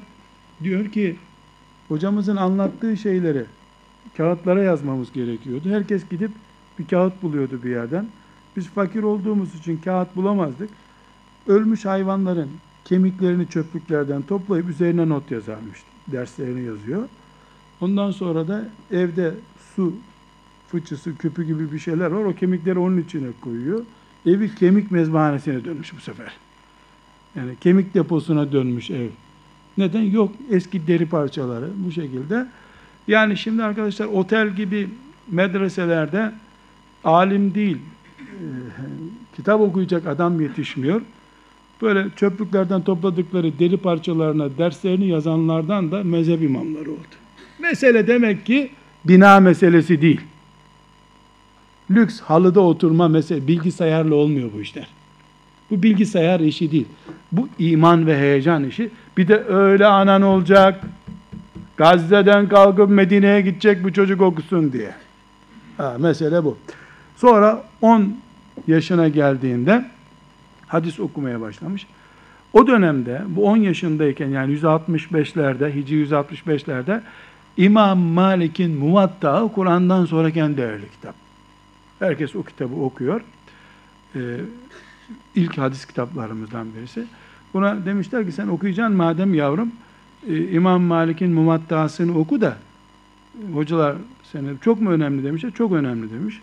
diyor ki hocamızın anlattığı şeyleri kağıtlara yazmamız gerekiyordu. Herkes gidip bir kağıt buluyordu bir yerden. Biz fakir olduğumuz için kağıt bulamazdık. Ölmüş hayvanların kemiklerini çöplüklerden toplayıp üzerine not yazarmış. Derslerini yazıyor. Ondan sonra da evde su fıçısı, küpü gibi bir şeyler var. O kemikleri onun içine koyuyor. Evi kemik mezbahanesine dönmüş bu sefer. Yani kemik deposuna dönmüş ev. Neden? Yok eski deri parçaları bu şekilde. Yani şimdi arkadaşlar otel gibi medreselerde alim değil, e, kitap okuyacak adam yetişmiyor. Böyle çöplüklerden topladıkları deri parçalarına derslerini yazanlardan da mezhep imamları oldu. Mesele demek ki bina meselesi değil. Lüks halıda oturma mesele bilgisayarla olmuyor bu işler. Bu bilgisayar işi değil. Bu iman ve heyecan işi. Bir de öyle anan olacak. Gazze'den kalkıp Medine'ye gidecek bu çocuk okusun diye. Ha, mesele bu. Sonra 10 yaşına geldiğinde hadis okumaya başlamış. O dönemde bu 10 yaşındayken yani 165'lerde, Hicri 165'lerde İmam Malik'in Muvatta'ı Kur'an'dan sonraki en değerli kitap. Herkes o kitabı okuyor. Ee, ilk hadis kitaplarımızdan birisi. Buna demişler ki sen okuyacaksın madem yavrum e, İmam Malik'in Muvatta'sını oku da hocalar seni çok mu önemli demişler? Çok önemli demiş.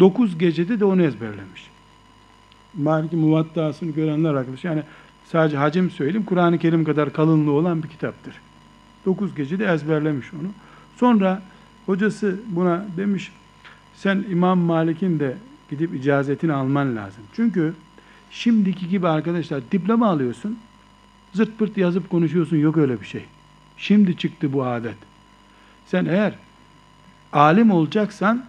Dokuz gecede de onu ezberlemiş. Malik'in Muvatta'sını görenler arkadaş. Yani sadece hacim söyleyeyim. Kur'an-ı Kerim kadar kalınlığı olan bir kitaptır. Dokuz gecede ezberlemiş onu. Sonra hocası buna demiş sen İmam Malik'in de gidip icazetini alman lazım. Çünkü şimdiki gibi arkadaşlar diploma alıyorsun. Zırt pırt yazıp konuşuyorsun. Yok öyle bir şey. Şimdi çıktı bu adet. Sen eğer alim olacaksan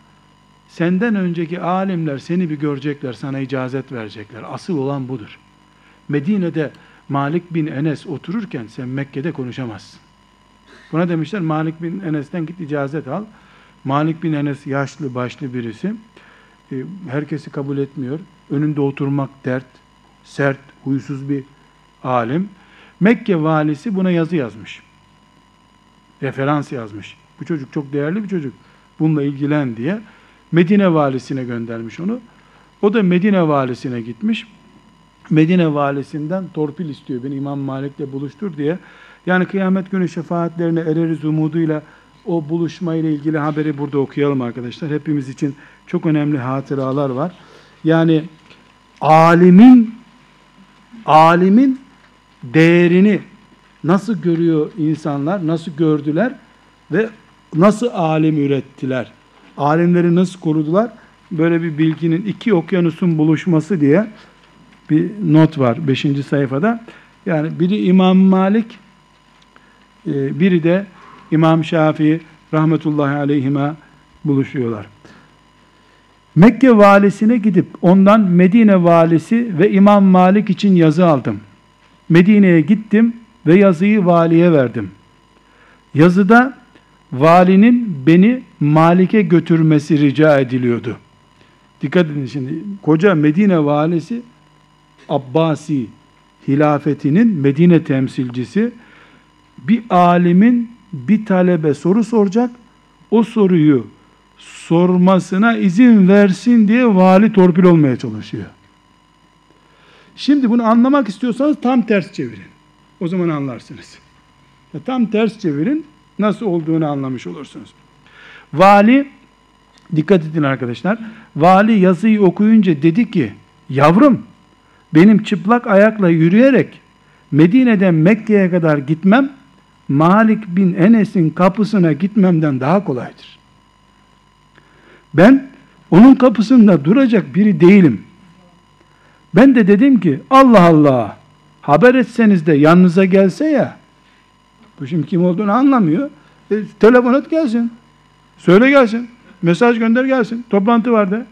senden önceki alimler seni bir görecekler, sana icazet verecekler. Asıl olan budur. Medine'de Malik bin Enes otururken sen Mekke'de konuşamazsın. Buna demişler Malik bin Enes'ten git icazet al. Malik bin Enes yaşlı başlı birisi. E, herkesi kabul etmiyor. Önünde oturmak dert. Sert, huysuz bir alim. Mekke valisi buna yazı yazmış. Referans yazmış. Bu çocuk çok değerli bir çocuk. Bununla ilgilen diye. Medine valisine göndermiş onu. O da Medine valisine gitmiş. Medine valisinden torpil istiyor. Beni İmam Malik'le buluştur diye. Yani kıyamet günü şefaatlerine ereriz umuduyla o buluşmayla ilgili haberi burada okuyalım arkadaşlar. Hepimiz için çok önemli hatıralar var. Yani alimin alimin değerini nasıl görüyor insanlar, nasıl gördüler ve nasıl alim ürettiler? Alimleri nasıl korudular? Böyle bir bilginin iki okyanusun buluşması diye bir not var 5. sayfada. Yani biri İmam Malik, e, biri de İmam Şafii rahmetullahi aleyhime buluşuyorlar. Mekke valisine gidip ondan Medine valisi ve İmam Malik için yazı aldım. Medine'ye gittim ve yazıyı valiye verdim. Yazıda valinin beni Malik'e götürmesi rica ediliyordu. Dikkat edin şimdi. Koca Medine valisi Abbasi hilafetinin Medine temsilcisi bir alimin bir talebe soru soracak. O soruyu sormasına izin versin diye vali torpil olmaya çalışıyor. Şimdi bunu anlamak istiyorsanız tam ters çevirin. O zaman anlarsınız. Ya tam ters çevirin. Nasıl olduğunu anlamış olursunuz. Vali dikkat edin arkadaşlar. Vali yazıyı okuyunca dedi ki yavrum benim çıplak ayakla yürüyerek Medine'den Mekke'ye kadar gitmem Malik bin Enes'in kapısına gitmemden daha kolaydır. Ben onun kapısında duracak biri değilim. Ben de dedim ki Allah Allah haber etseniz de yanınıza gelse ya bu şimdi kim olduğunu anlamıyor. E, telefon et gelsin. Söyle gelsin. Mesaj gönder gelsin. Toplantı var de.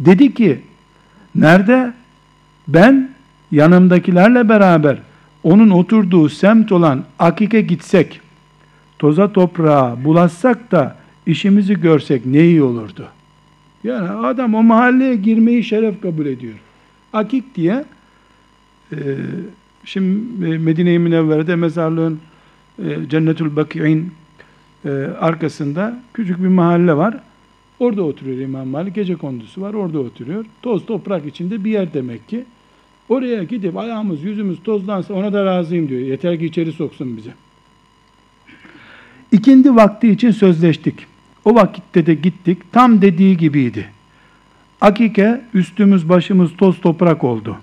Dedi ki nerede? Ben yanımdakilerle beraber onun oturduğu semt olan Akik'e gitsek, toza toprağa bulaşsak da işimizi görsek ne iyi olurdu. Yani adam o mahalleye girmeyi şeref kabul ediyor. Akik diye e, şimdi Medine-i Münevvere'de mezarlığın e, Cennetül Baki'in e, arkasında küçük bir mahalle var. Orada oturuyor İmam Malik. Gece kondusu var. Orada oturuyor. Toz toprak içinde bir yer demek ki. Oraya gidip ayağımız yüzümüz tozlansa ona da razıyım diyor. Yeter ki içeri soksun bizi. İkindi vakti için sözleştik. O vakitte de gittik. Tam dediği gibiydi. Akike üstümüz başımız toz toprak oldu.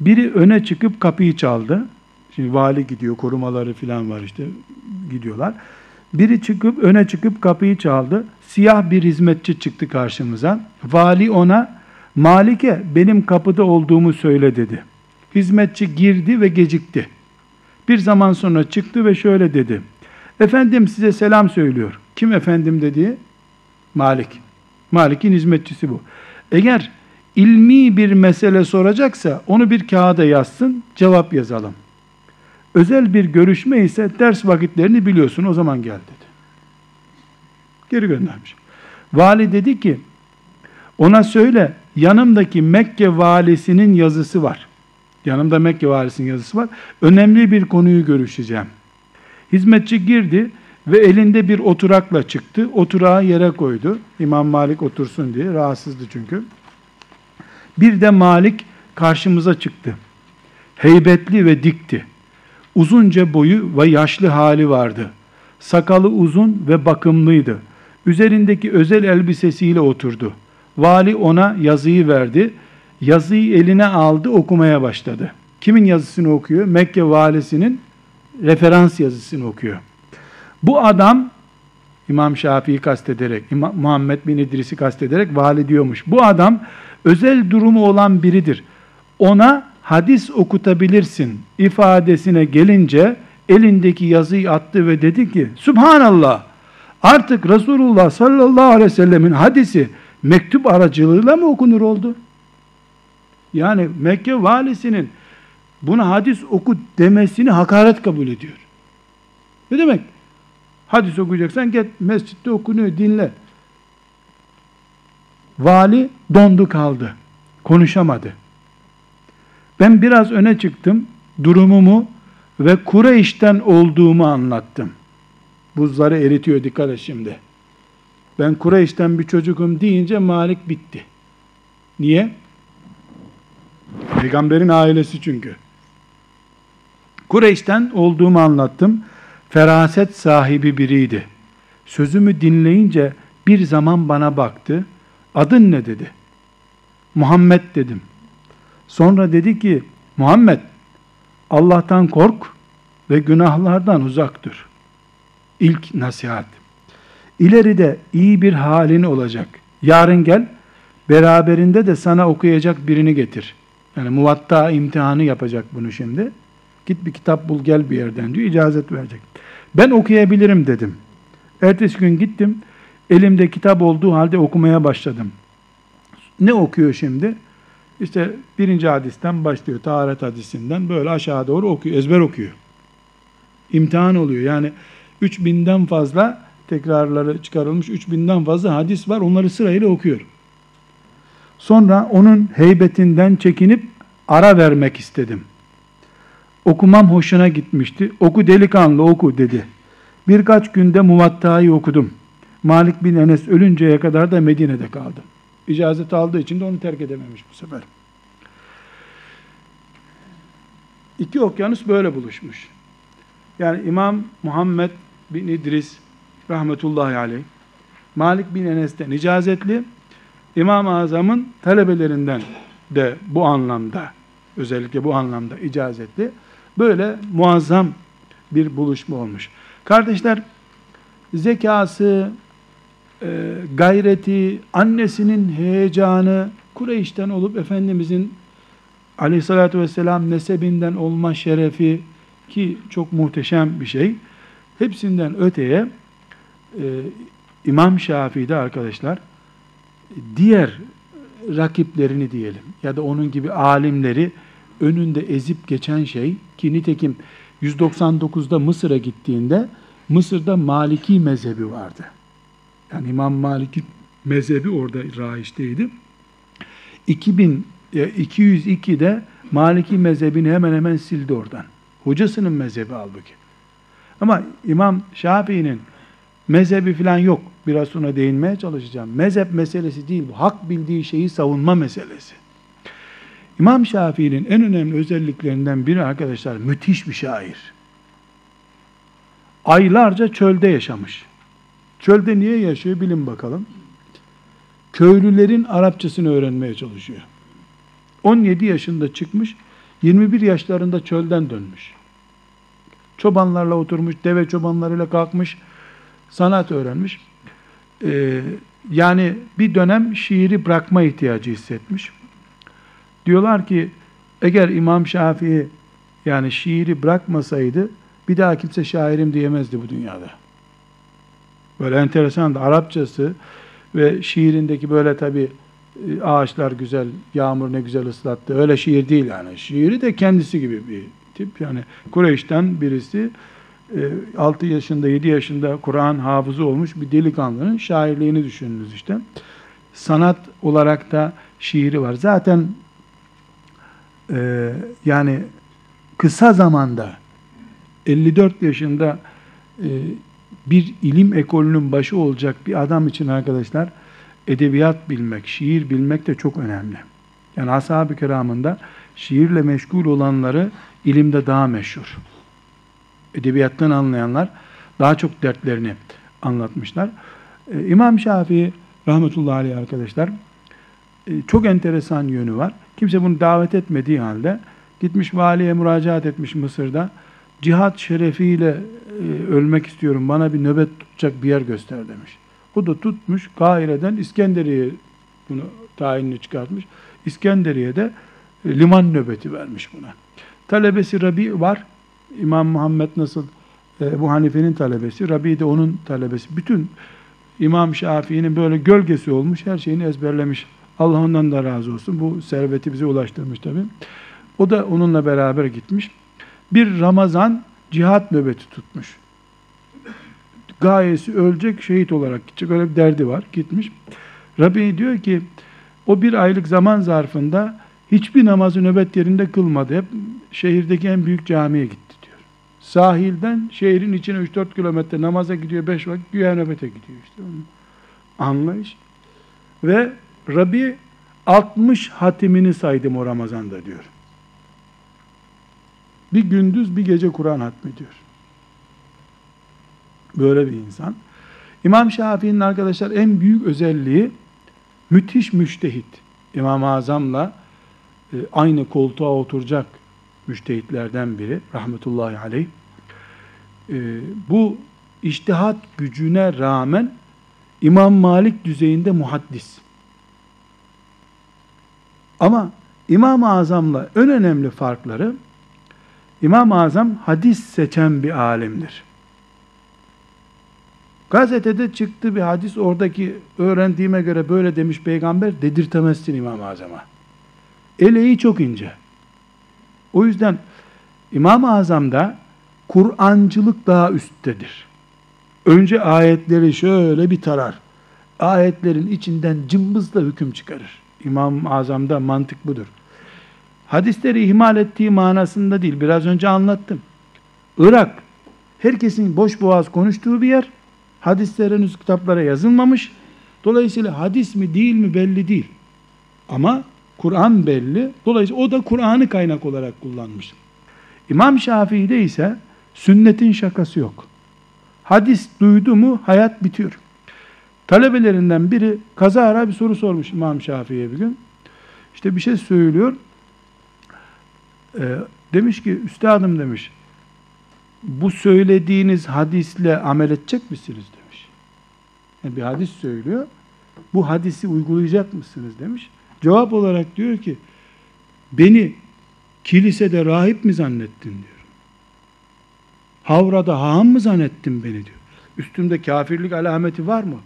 Biri öne çıkıp kapıyı çaldı. Şimdi vali gidiyor, korumaları falan var işte gidiyorlar. Biri çıkıp öne çıkıp kapıyı çaldı. Siyah bir hizmetçi çıktı karşımıza. Vali ona Malik'e benim kapıda olduğumu söyle dedi. Hizmetçi girdi ve gecikti. Bir zaman sonra çıktı ve şöyle dedi. Efendim size selam söylüyor. Kim efendim dediği? Malik. Malik'in hizmetçisi bu. Eğer ilmi bir mesele soracaksa onu bir kağıda yazsın, cevap yazalım. Özel bir görüşme ise ders vakitlerini biliyorsun o zaman gel dedi. Geri göndermiş. Vali dedi ki Ona söyle yanımdaki Mekke valisinin yazısı var. Yanımda Mekke valisinin yazısı var. Önemli bir konuyu görüşeceğim. Hizmetçi girdi ve elinde bir oturakla çıktı. Oturağı yere koydu. İmam Malik otursun diye. Rahatsızdı çünkü. Bir de Malik karşımıza çıktı. Heybetli ve dikti. Uzunca boyu ve yaşlı hali vardı. Sakalı uzun ve bakımlıydı. Üzerindeki özel elbisesiyle oturdu. Vali ona yazıyı verdi. Yazıyı eline aldı, okumaya başladı. Kimin yazısını okuyor? Mekke valisinin referans yazısını okuyor. Bu adam İmam Şafii'yi kastederek, İmam Muhammed bin İdris'i kastederek vali diyormuş. Bu adam özel durumu olan biridir. Ona hadis okutabilirsin ifadesine gelince elindeki yazıyı attı ve dedi ki Subhanallah artık Resulullah sallallahu aleyhi ve sellemin hadisi mektup aracılığıyla mı okunur oldu? Yani Mekke valisinin buna hadis oku demesini hakaret kabul ediyor. Ne demek? Hadis okuyacaksan git mescitte okunuyor dinle. Vali dondu kaldı. Konuşamadı. Ben biraz öne çıktım. Durumumu ve Kureyş'ten olduğumu anlattım. Buzları eritiyor dikkat et şimdi. Ben Kureyş'ten bir çocukum deyince Malik bitti. Niye? Peygamberin ailesi çünkü. Kureyş'ten olduğumu anlattım. Feraset sahibi biriydi. Sözümü dinleyince bir zaman bana baktı. Adın ne dedi? Muhammed dedim. Sonra dedi ki Muhammed Allah'tan kork ve günahlardan uzak dur. İlk nasihat. İleride iyi bir halin olacak. Yarın gel beraberinde de sana okuyacak birini getir. Yani muvatta imtihanı yapacak bunu şimdi. Git bir kitap bul gel bir yerden diyor. icazet verecek. Ben okuyabilirim dedim. Ertesi gün gittim. Elimde kitap olduğu halde okumaya başladım. Ne okuyor şimdi? İşte birinci hadisten başlıyor. Taharet hadisinden böyle aşağı doğru okuyor. Ezber okuyor. İmtihan oluyor. Yani 3000'den fazla tekrarları çıkarılmış 3000'den fazla hadis var. Onları sırayla okuyor. Sonra onun heybetinden çekinip ara vermek istedim. Okumam hoşuna gitmişti. Oku delikanlı oku dedi. Birkaç günde Muvatta'yı okudum. Malik bin Enes ölünceye kadar da Medine'de kaldım. İcazet aldığı için de onu terk edememiş bu sefer. İki okyanus böyle buluşmuş. Yani İmam Muhammed bin İdris rahmetullahi aleyh Malik bin Enes'ten icazetli İmam-ı Azam'ın talebelerinden de bu anlamda özellikle bu anlamda icazetli böyle muazzam bir buluşma olmuş. Kardeşler zekası, e, gayreti, annesinin heyecanı, Kureyş'ten olup Efendimizin aleyhissalatü vesselam nesebinden olma şerefi ki çok muhteşem bir şey. Hepsinden öteye e, İmam Şafii'de arkadaşlar diğer rakiplerini diyelim ya da onun gibi alimleri önünde ezip geçen şey ki nitekim 199'da Mısır'a gittiğinde Mısır'da Maliki mezhebi vardı. Yani İmam Maliki mezhebi orada raiçteydi. 2000 202'de e, Maliki mezhebini hemen hemen sildi oradan. Hocasının mezhebi halbuki. Ama İmam Şafii'nin mezhebi falan yok. Biraz sonra değinmeye çalışacağım. Mezhep meselesi değil bu. Hak bildiği şeyi savunma meselesi. İmam Şafii'nin en önemli özelliklerinden biri arkadaşlar müthiş bir şair. Aylarca çölde yaşamış. Çölde niye yaşıyor bilin bakalım. Köylülerin Arapçasını öğrenmeye çalışıyor. 17 yaşında çıkmış, 21 yaşlarında çölden dönmüş. Çobanlarla oturmuş, deve çobanlarıyla kalkmış, sanat öğrenmiş. Ee, yani bir dönem şiiri bırakma ihtiyacı hissetmiş. Diyorlar ki eğer İmam Şafii yani şiiri bırakmasaydı bir daha kimse şairim diyemezdi bu dünyada. Böyle enteresan da Arapçası ve şiirindeki böyle tabi e, ağaçlar güzel, yağmur ne güzel ıslattı. Öyle şiir değil yani. Şiiri de kendisi gibi bir tip. Yani Kureyş'ten birisi 6 yaşında, 7 yaşında Kur'an hafızı olmuş bir delikanlının şairliğini düşününüz işte. sanat olarak da şiiri var. Zaten e, yani kısa zamanda 54 yaşında e, bir ilim ekolünün başı olacak bir adam için arkadaşlar edebiyat bilmek, şiir bilmek de çok önemli. Yani ashab-ı kiramında şiirle meşgul olanları ilimde daha meşhur. Edebiyattan anlayanlar daha çok dertlerini anlatmışlar. Ee, İmam Şafii rahmetullahi aleyh arkadaşlar e, çok enteresan yönü var. Kimse bunu davet etmediği halde gitmiş valiye müracaat etmiş Mısır'da. Cihat şerefiyle e, ölmek istiyorum. Bana bir nöbet tutacak bir yer göster demiş. O da tutmuş Kahire'den İskenderiye bunu tayinini çıkartmış. İskenderiye'de e, liman nöbeti vermiş buna. Talebesi Rabi var. İmam Muhammed nasıl e, bu Hanife'nin talebesi, Rabi de onun talebesi. Bütün İmam Şafii'nin böyle gölgesi olmuş, her şeyini ezberlemiş. Allah ondan da razı olsun. Bu serveti bize ulaştırmış tabi. O da onunla beraber gitmiş. Bir Ramazan cihat nöbeti tutmuş. Gayesi ölecek, şehit olarak gidecek. Öyle bir derdi var. Gitmiş. Rabbi diyor ki, o bir aylık zaman zarfında hiçbir namazı nöbet yerinde kılmadı. Hep şehirdeki en büyük camiye gitti. Sahilden şehrin içine 3-4 kilometre namaza gidiyor, 5 vakit güya nöbete gidiyor işte. Anlayış. Ve Rabbi 60 hatimini saydım o Ramazan'da diyor. Bir gündüz bir gece Kur'an hatmediyor. Böyle bir insan. İmam Şafii'nin arkadaşlar en büyük özelliği müthiş müştehit. İmam-ı Azam'la e, aynı koltuğa oturacak müştehitlerden biri rahmetullahi aleyh. E, bu iştihat gücüne rağmen İmam Malik düzeyinde muhaddis. Ama İmam-ı Azam'la en önemli farkları İmam-ı Azam hadis seçen bir alimdir. Gazetede çıktı bir hadis oradaki öğrendiğime göre böyle demiş peygamber dedirtemezsin İmam-ı Azam'a. Eleği çok ince. O yüzden İmam-ı Azam'da Kur'ancılık daha üsttedir. Önce ayetleri şöyle bir tarar. Ayetlerin içinden cımbızla hüküm çıkarır. İmam-ı Azam'da mantık budur. Hadisleri ihmal ettiği manasında değil. Biraz önce anlattım. Irak, herkesin boş boğaz konuştuğu bir yer. Hadisler henüz kitaplara yazılmamış. Dolayısıyla hadis mi değil mi belli değil. Ama Kur'an belli. Dolayısıyla o da Kur'an'ı kaynak olarak kullanmış. İmam Şafii'de ise sünnetin şakası yok. Hadis duydu mu hayat bitiyor. Talebelerinden biri kazara bir soru sormuş İmam Şafii'ye bir gün. İşte bir şey söylüyor. Ee, demiş ki üstadım demiş bu söylediğiniz hadisle amel edecek misiniz demiş. Yani bir hadis söylüyor. Bu hadisi uygulayacak mısınız demiş. Cevap olarak diyor ki beni kilisede rahip mi zannettin diyor. Havrada haham mı zannettin beni diyor. Üstümde kafirlik alameti var mı?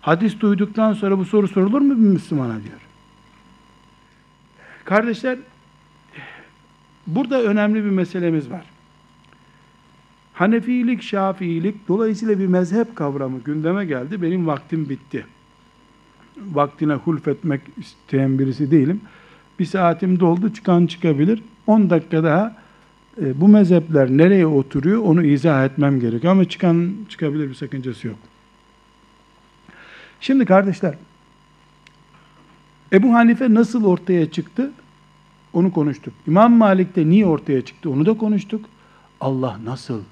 Hadis duyduktan sonra bu soru sorulur mu bir Müslümana diyor. Kardeşler burada önemli bir meselemiz var. Hanefilik, Şafiilik dolayısıyla bir mezhep kavramı gündeme geldi. Benim vaktim bitti. Vaktine hulfetmek isteyen birisi değilim. Bir saatim doldu, çıkan çıkabilir. 10 dakika daha e, bu mezhepler nereye oturuyor onu izah etmem gerekiyor. Ama çıkan çıkabilir bir sakıncası yok. Şimdi kardeşler, Ebu Hanife nasıl ortaya çıktı? Onu konuştuk. İmam Malik de niye ortaya çıktı? Onu da konuştuk. Allah nasıl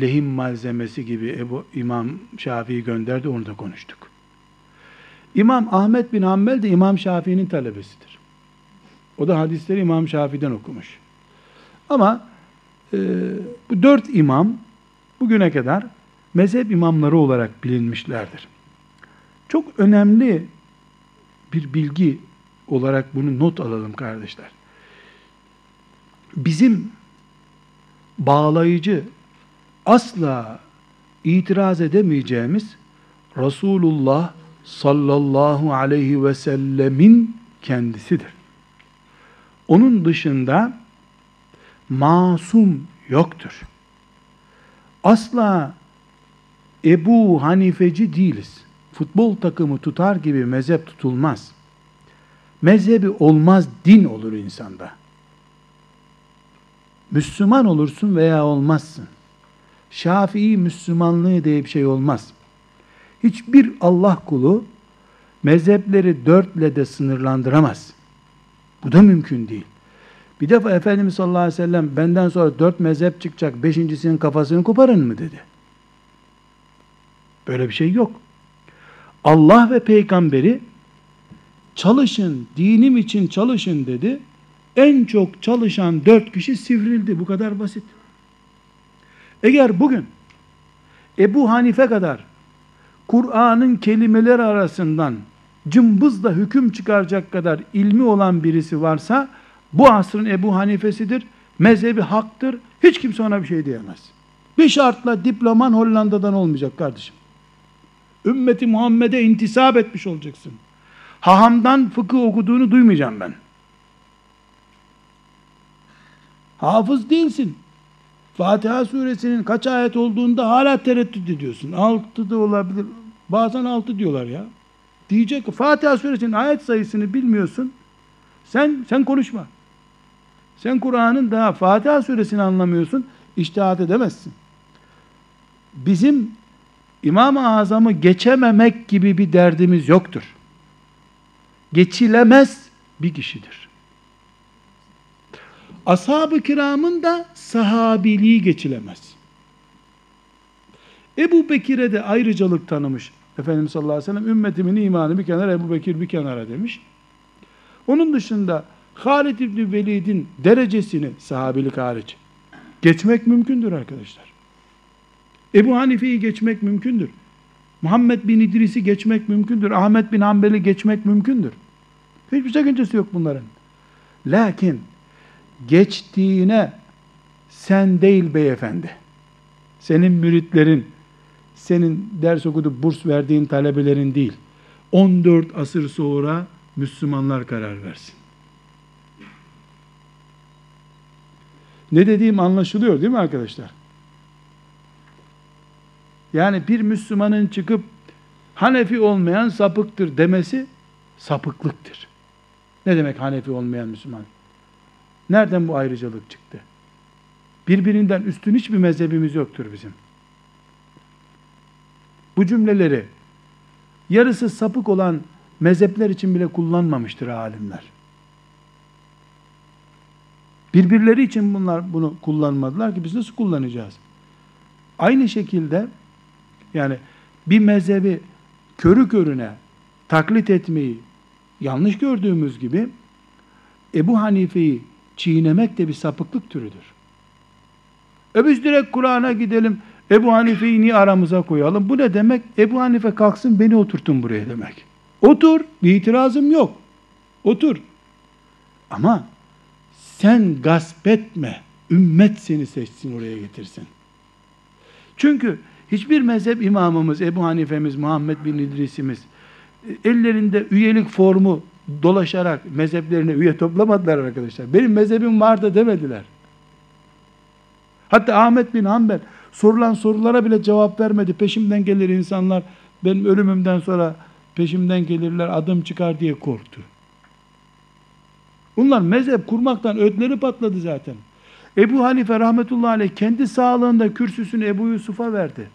lehim malzemesi gibi Ebu İmam Şafii gönderdi onu da konuştuk. İmam Ahmet bin Hanbel de İmam Şafii'nin talebesidir. O da hadisleri İmam Şafii'den okumuş. Ama e, bu dört imam bugüne kadar mezhep imamları olarak bilinmişlerdir. Çok önemli bir bilgi olarak bunu not alalım kardeşler. Bizim bağlayıcı asla itiraz edemeyeceğimiz Resulullah sallallahu aleyhi ve sellemin kendisidir. Onun dışında masum yoktur. Asla Ebu Hanifeci değiliz. futbol takımı tutar gibi mezhep tutulmaz. Mezhebi olmaz din olur insanda. Müslüman olursun veya olmazsın. Şafii Müslümanlığı diye bir şey olmaz. Hiçbir Allah kulu mezhepleri dörtle de sınırlandıramaz. Bu da mümkün değil. Bir defa Efendimiz sallallahu aleyhi ve sellem benden sonra dört mezhep çıkacak, beşincisinin kafasını koparın mı dedi. Böyle bir şey yok. Allah ve peygamberi çalışın, dinim için çalışın dedi. En çok çalışan dört kişi sivrildi. Bu kadar basit. Eğer bugün Ebu Hanife kadar Kur'an'ın kelimeler arasından cımbızla hüküm çıkaracak kadar ilmi olan birisi varsa bu asrın Ebu Hanife'sidir. Mezhebi haktır. Hiç kimse ona bir şey diyemez. Bir şartla diploman Hollanda'dan olmayacak kardeşim. Ümmeti Muhammed'e intisap etmiş olacaksın. Hahamdan fıkıh okuduğunu duymayacağım ben. Hafız değilsin. Fatiha suresinin kaç ayet olduğunda hala tereddüt ediyorsun. Altı da olabilir. Bazen altı diyorlar ya. Diyecek Fatiha suresinin ayet sayısını bilmiyorsun. Sen sen konuşma. Sen Kur'an'ın daha Fatiha suresini anlamıyorsun. İçtihat edemezsin. Bizim İmam-ı Azam'ı geçememek gibi bir derdimiz yoktur. Geçilemez bir kişidir. Ashab-ı kiramın da sahabiliği geçilemez. Ebu Bekir'e de ayrıcalık tanımış. Efendimiz sallallahu aleyhi ve sellem ümmetimin imanı bir kenara Ebu Bekir bir kenara demiş. Onun dışında Halid İbni Velid'in derecesini sahabilik hariç geçmek mümkündür arkadaşlar. Ebu Hanife'yi geçmek mümkündür. Muhammed bin İdris'i geçmek mümkündür. Ahmet bin Hanbel'i geçmek mümkündür. Hiçbir sakıncası yok bunların. Lakin geçtiğine sen değil beyefendi. Senin müritlerin, senin ders okudu burs verdiğin talebelerin değil. 14 asır sonra Müslümanlar karar versin. Ne dediğim anlaşılıyor değil mi arkadaşlar? Yani bir Müslümanın çıkıp Hanefi olmayan sapıktır demesi sapıklıktır. Ne demek Hanefi olmayan Müslüman? Nereden bu ayrıcalık çıktı? Birbirinden üstün hiçbir mezhebimiz yoktur bizim. Bu cümleleri yarısı sapık olan mezhepler için bile kullanmamıştır alimler. Birbirleri için bunlar bunu kullanmadılar ki biz nasıl kullanacağız? Aynı şekilde yani bir mezhebi körü körüne taklit etmeyi yanlış gördüğümüz gibi Ebu Hanife'yi çiğnemek de bir sapıklık türüdür. E biz direkt Kur'an'a gidelim, Ebu Hanife'yi niye aramıza koyalım? Bu ne demek? Ebu Hanife kalksın beni oturtun buraya demek. Otur, bir itirazım yok. Otur. Ama sen gasp etme, ümmet seni seçsin oraya getirsin. Çünkü hiçbir mezhep imamımız, Ebu Hanife'miz, Muhammed bin İdris'imiz ellerinde üyelik formu dolaşarak mezheplerine üye toplamadılar arkadaşlar. Benim mezhebim vardı demediler. Hatta Ahmet bin Hanbel sorulan sorulara bile cevap vermedi. Peşimden gelir insanlar benim ölümümden sonra peşimden gelirler adım çıkar diye korktu. Bunlar mezhep kurmaktan ödleri patladı zaten. Ebu Hanife rahmetullahi aleyh kendi sağlığında kürsüsünü Ebu Yusuf'a verdi.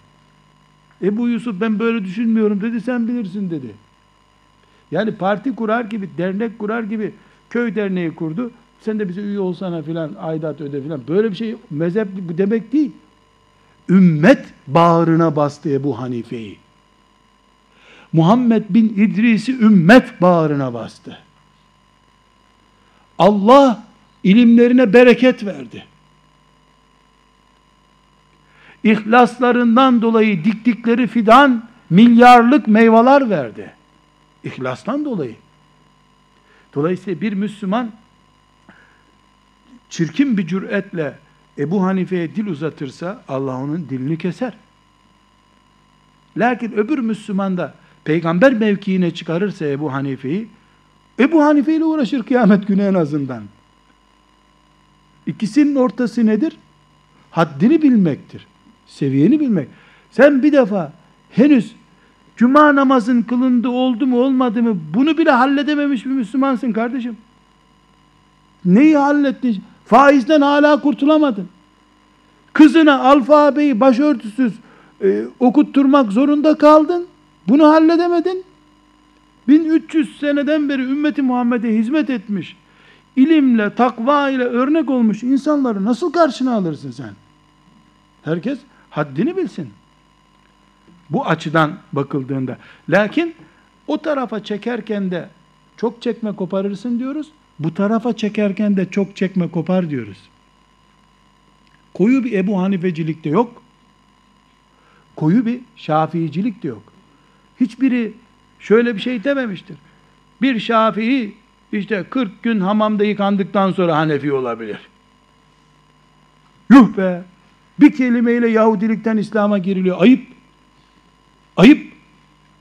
Ebu Yusuf ben böyle düşünmüyorum dedi sen bilirsin dedi. Yani parti kurar gibi, dernek kurar gibi köy derneği kurdu. Sen de bize üye olsana filan, aidat öde filan. Böyle bir şey mezhep demek değil. Ümmet bağrına bastı Ebu Hanife'yi. Muhammed bin İdris'i ümmet bağrına bastı. Allah ilimlerine bereket verdi. İhlaslarından dolayı diktikleri fidan milyarlık meyveler verdi. İhlastan dolayı. Dolayısıyla bir Müslüman çirkin bir cüretle Ebu Hanife'ye dil uzatırsa Allah onun dilini keser. Lakin öbür Müslüman da peygamber mevkiine çıkarırsa Ebu Hanife'yi Ebu Hanife ile uğraşır kıyamet günü en azından. İkisinin ortası nedir? Haddini bilmektir. Seviyeni bilmek. Sen bir defa henüz Cuma namazın kılındı oldu mu olmadı mı bunu bile halledememiş bir Müslümansın kardeşim. Neyi hallettin? Faizden hala kurtulamadın. Kızına alfabeyi başörtüsüz e, okutturmak zorunda kaldın. Bunu halledemedin. 1300 seneden beri ümmeti Muhammed'e hizmet etmiş, ilimle, takva ile örnek olmuş insanları nasıl karşına alırsın sen? Herkes haddini bilsin. Bu açıdan bakıldığında. Lakin o tarafa çekerken de çok çekme koparırsın diyoruz. Bu tarafa çekerken de çok çekme kopar diyoruz. Koyu bir Ebu Hanifecilik de yok. Koyu bir Şafiicilik de yok. Hiçbiri şöyle bir şey dememiştir. Bir Şafii işte 40 gün hamamda yıkandıktan sonra Hanefi olabilir. Yuh be! Bir kelimeyle Yahudilikten İslam'a giriliyor. Ayıp. Ayıp.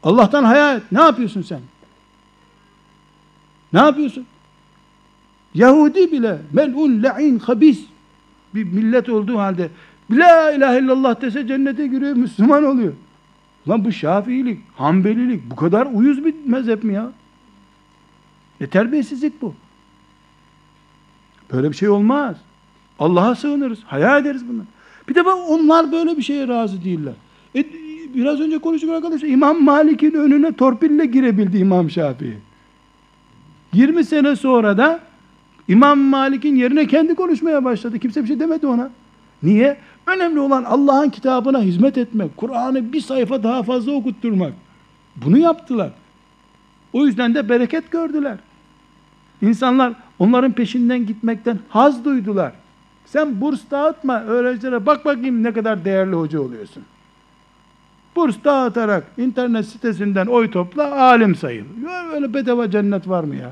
Allah'tan hayal. Ne yapıyorsun sen? Ne yapıyorsun? Yahudi bile mel'un, la'in, habis bir millet olduğu halde La ilahe illallah dese cennete giriyor, Müslüman oluyor. Lan bu Şafiilik, Hanbelilik bu kadar uyuz bir mezhep mi ya? Ne terbiyesizlik bu. Böyle bir şey olmaz. Allah'a sığınırız, hayal ederiz bunu. Bir de onlar böyle bir şeye razı değiller. E, biraz önce konuştuk arkadaşlar, İmam Malik'in önüne torpille girebildi İmam Şafii. 20 sene sonra da İmam Malik'in yerine kendi konuşmaya başladı. Kimse bir şey demedi ona. Niye? Önemli olan Allah'ın kitabına hizmet etmek, Kur'an'ı bir sayfa daha fazla okutturmak. Bunu yaptılar. O yüzden de bereket gördüler. İnsanlar onların peşinden gitmekten haz duydular. Sen burs dağıtma öğrencilere bak bakayım ne kadar değerli hoca oluyorsun. Burs dağıtarak internet sitesinden oy topla alim sayıl. Öyle bedava cennet var mı ya?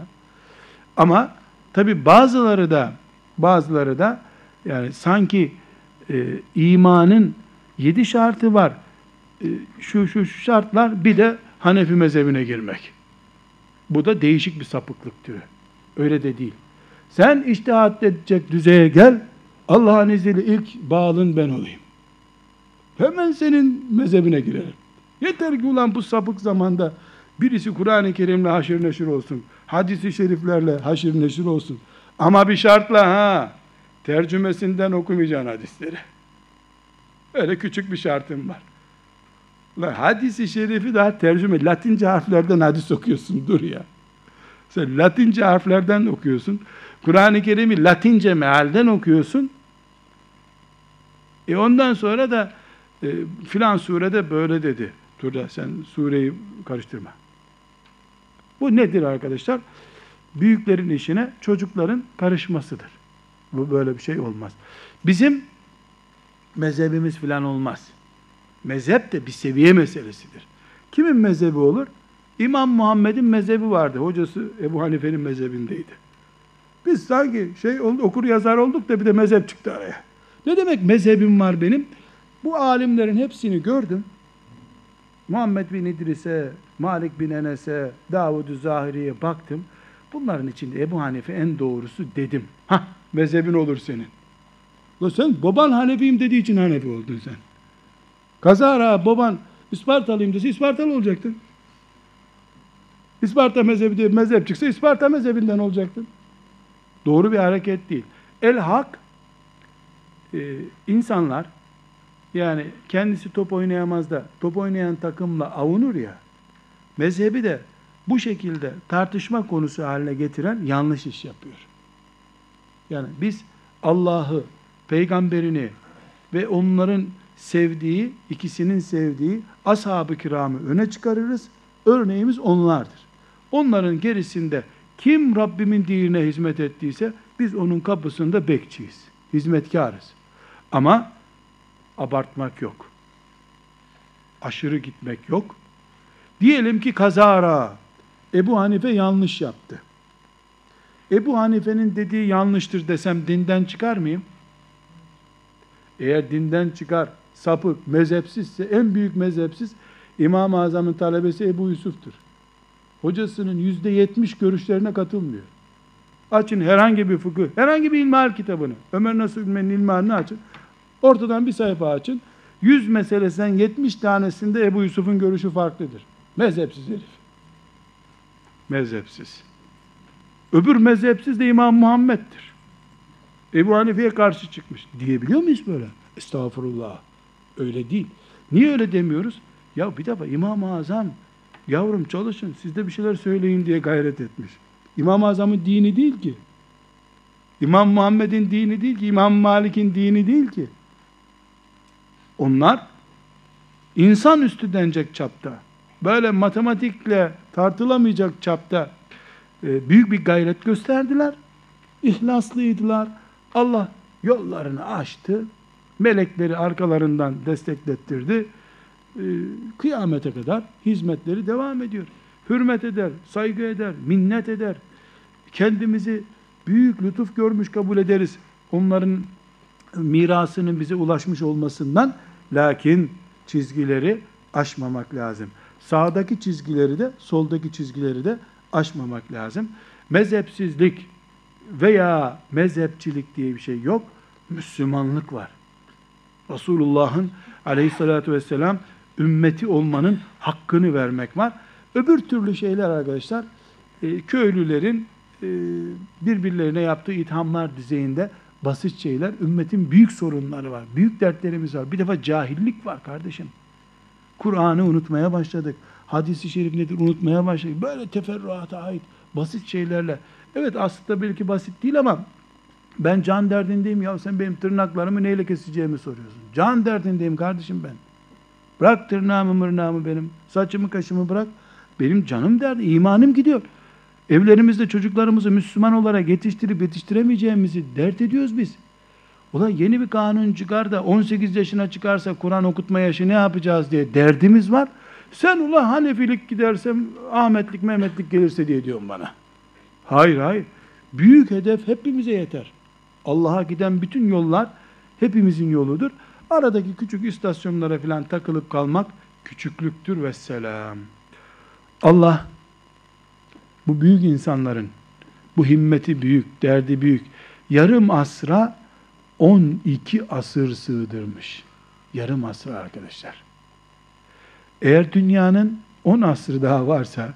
Ama tabi bazıları da bazıları da yani sanki e, imanın yedi şartı var. E, şu, şu şu şartlar bir de Hanefi mezhebine girmek. Bu da değişik bir sapıklık türü. Öyle de değil. Sen iştihat edecek düzeye gel. Allah'ın izniyle ilk bağlın ben olayım. Hemen senin mezhebine girerim. Yeter ki ulan bu sapık zamanda birisi Kur'an-ı Kerim'le haşır neşir olsun. Hadis-i şeriflerle haşır neşir olsun. Ama bir şartla ha. Tercümesinden okumayacaksın hadisleri. Öyle küçük bir şartım var. Lan hadisi şerifi daha tercüme. Latince harflerden hadis okuyorsun. Dur ya. Sen Latince harflerden okuyorsun. Kur'an-ı Kerim'i Latince mealden okuyorsun. E ondan sonra da e, filan surede böyle dedi. Dur da sen sureyi karıştırma. Bu nedir arkadaşlar? Büyüklerin işine çocukların karışmasıdır. Bu böyle bir şey olmaz. Bizim mezhebimiz filan olmaz. Mezhep de bir seviye meselesidir. Kimin mezhebi olur? İmam Muhammed'in mezhebi vardı. Hocası Ebu Hanife'nin mezhebindeydi. Biz sanki şey okur yazar olduk da bir de mezhep çıktı araya. Ne demek mezhebim var benim? Bu alimlerin hepsini gördüm. Muhammed bin İdris'e, Malik bin Enes'e, Davud-u Zahiri'ye baktım. Bunların içinde Ebu Hanife en doğrusu dedim. Ha, mezhebin olur senin. La sen baban Hanefiyim dediği için Hanefi oldun sen. Kazara baban İspartalıyım dese İspartalı olacaktın. İsparta mezhebi diye mezhep çıksa İsparta mezhebinden olacaktın. Doğru bir hareket değil. El hak e, insanlar yani kendisi top oynayamaz da top oynayan takımla avunur ya mezhebi de bu şekilde tartışma konusu haline getiren yanlış iş yapıyor. Yani biz Allah'ı, peygamberini ve onların sevdiği, ikisinin sevdiği ashab-ı kiramı öne çıkarırız. Örneğimiz onlardır. Onların gerisinde kim Rabbimin dinine hizmet ettiyse biz onun kapısında bekçiyiz. Hizmetkarız. Ama abartmak yok. Aşırı gitmek yok. Diyelim ki kazara Ebu Hanife yanlış yaptı. Ebu Hanife'nin dediği yanlıştır desem dinden çıkar mıyım? Eğer dinden çıkar, sapık, mezhepsizse en büyük mezhepsiz İmam-ı Azam'ın talebesi Ebu Yusuf'tur. Hocasının yüzde yetmiş görüşlerine katılmıyor. Açın herhangi bir fıkıh, herhangi bir ilmihal kitabını, Ömer Nasuh İlmen'in ilmihalini açın. Ortadan bir sayfa açın. Yüz meselesinden yetmiş tanesinde Ebu Yusuf'un görüşü farklıdır. Mezhepsiz herif. Mezhepsiz. Öbür mezhepsiz de İmam Muhammed'dir. Ebu Hanife'ye karşı çıkmış. Diyebiliyor muyuz böyle? Estağfurullah. Öyle değil. Niye öyle demiyoruz? Ya bir defa İmam-ı Azam yavrum çalışın siz de bir şeyler söyleyin diye gayret etmiş. İmam-ı Azam'ın dini değil ki. İmam Muhammed'in dini değil ki. İmam Malik'in dini değil ki. Onlar insan üstü denecek çapta. Böyle matematikle tartılamayacak çapta büyük bir gayret gösterdiler. İhlaslıydılar. Allah yollarını açtı. Melekleri arkalarından desteklettirdi. E, kıyamete kadar hizmetleri devam ediyor. Hürmet eder, saygı eder, minnet eder. Kendimizi büyük lütuf görmüş kabul ederiz. Onların mirasının bize ulaşmış olmasından lakin çizgileri aşmamak lazım. Sağdaki çizgileri de soldaki çizgileri de aşmamak lazım. Mezhepsizlik veya mezhepçilik diye bir şey yok. Müslümanlık var. Resulullah'ın aleyhissalatü vesselam ümmeti olmanın hakkını vermek var. Öbür türlü şeyler arkadaşlar e, köylülerin e, birbirlerine yaptığı ithamlar düzeyinde basit şeyler. Ümmetin büyük sorunları var. Büyük dertlerimiz var. Bir defa cahillik var kardeşim. Kur'an'ı unutmaya başladık. Hadisi şerif nedir unutmaya başladık. Böyle teferruata ait basit şeylerle. Evet aslında belki basit değil ama ben can derdindeyim ya sen benim tırnaklarımı neyle keseceğimi soruyorsun. Can derdindeyim kardeşim ben. Bırak tırnağımı mırnağımı benim. Saçımı kaşımı bırak. Benim canım derdi. imanım gidiyor. Evlerimizde çocuklarımızı Müslüman olarak yetiştirip yetiştiremeyeceğimizi dert ediyoruz biz. Ulan yeni bir kanun çıkar da 18 yaşına çıkarsa Kur'an okutma yaşı ne yapacağız diye derdimiz var. Sen ulan Hanefilik gidersem Ahmetlik Mehmetlik gelirse diye diyorum bana. Hayır hayır. Büyük hedef hepimize yeter. Allah'a giden bütün yollar hepimizin yoludur. Aradaki küçük istasyonlara falan takılıp kalmak küçüklüktür ve selam. Allah bu büyük insanların bu himmeti büyük, derdi büyük. Yarım asra 12 asır sığdırmış. Yarım asır arkadaşlar. Eğer dünyanın 10 asrı daha varsa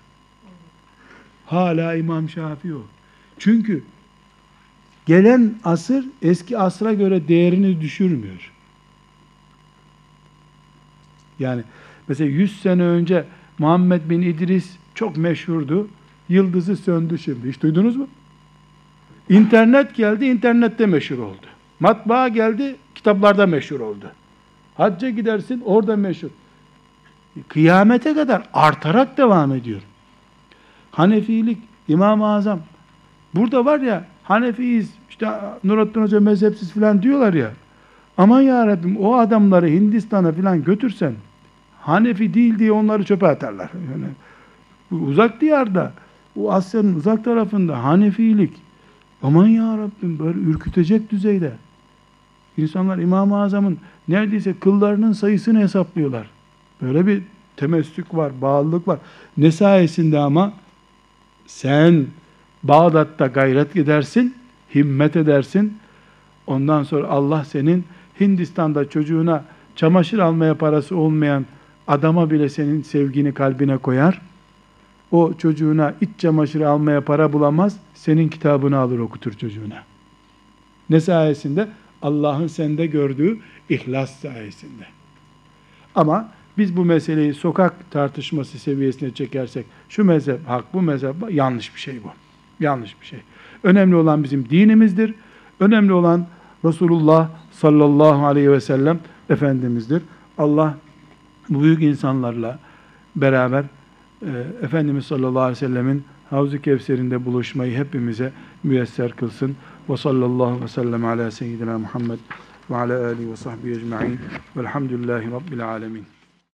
hala İmam Şafii o. Çünkü gelen asır eski asra göre değerini düşürmüyor. Yani mesela 100 sene önce Muhammed bin İdris çok meşhurdu. Yıldızı söndü şimdi. Hiç duydunuz mu? İnternet geldi, internette meşhur oldu. Matbaa geldi, kitaplarda meşhur oldu. Hacca gidersin, orada meşhur. Kıyamete kadar artarak devam ediyor. Hanefilik, İmam-ı Azam. Burada var ya, Hanefiyiz, işte Nurattin Hoca mezhepsiz falan diyorlar ya. Aman ya Rabbim o adamları Hindistan'a falan götürsen, Hanefi değil diye onları çöpe atarlar. *laughs* Yani, uzak diyarda, o Asya'nın uzak tarafında Hanefilik, aman ya Rabbim böyle ürkütecek düzeyde. İnsanlar İmam-ı Azam'ın neredeyse kıllarının sayısını hesaplıyorlar. Böyle bir temessük var, bağlılık var. Ne sayesinde ama sen Bağdat'ta gayret edersin, himmet edersin. Ondan sonra Allah senin Hindistan'da çocuğuna çamaşır almaya parası olmayan adama bile senin sevgini kalbine koyar. O çocuğuna iç çamaşırı almaya para bulamaz, senin kitabını alır okutur çocuğuna. Ne sayesinde? Allah'ın sende gördüğü ihlas sayesinde. Ama biz bu meseleyi sokak tartışması seviyesine çekersek, şu mezhep hak, bu mezhep yanlış bir şey bu. Yanlış bir şey. Önemli olan bizim dinimizdir. Önemli olan Resulullah sallallahu aleyhi ve sellem Efendimiz'dir. Allah bu büyük insanlarla beraber e, Efendimiz sallallahu aleyhi ve sellemin Havzu Kevser'inde buluşmayı hepimize müyesser kılsın. Ve sallallahu ve sellem ala seyyidina Muhammed ve ala alihi ve sahbihi ecma'in velhamdülillahi rabbil alemin.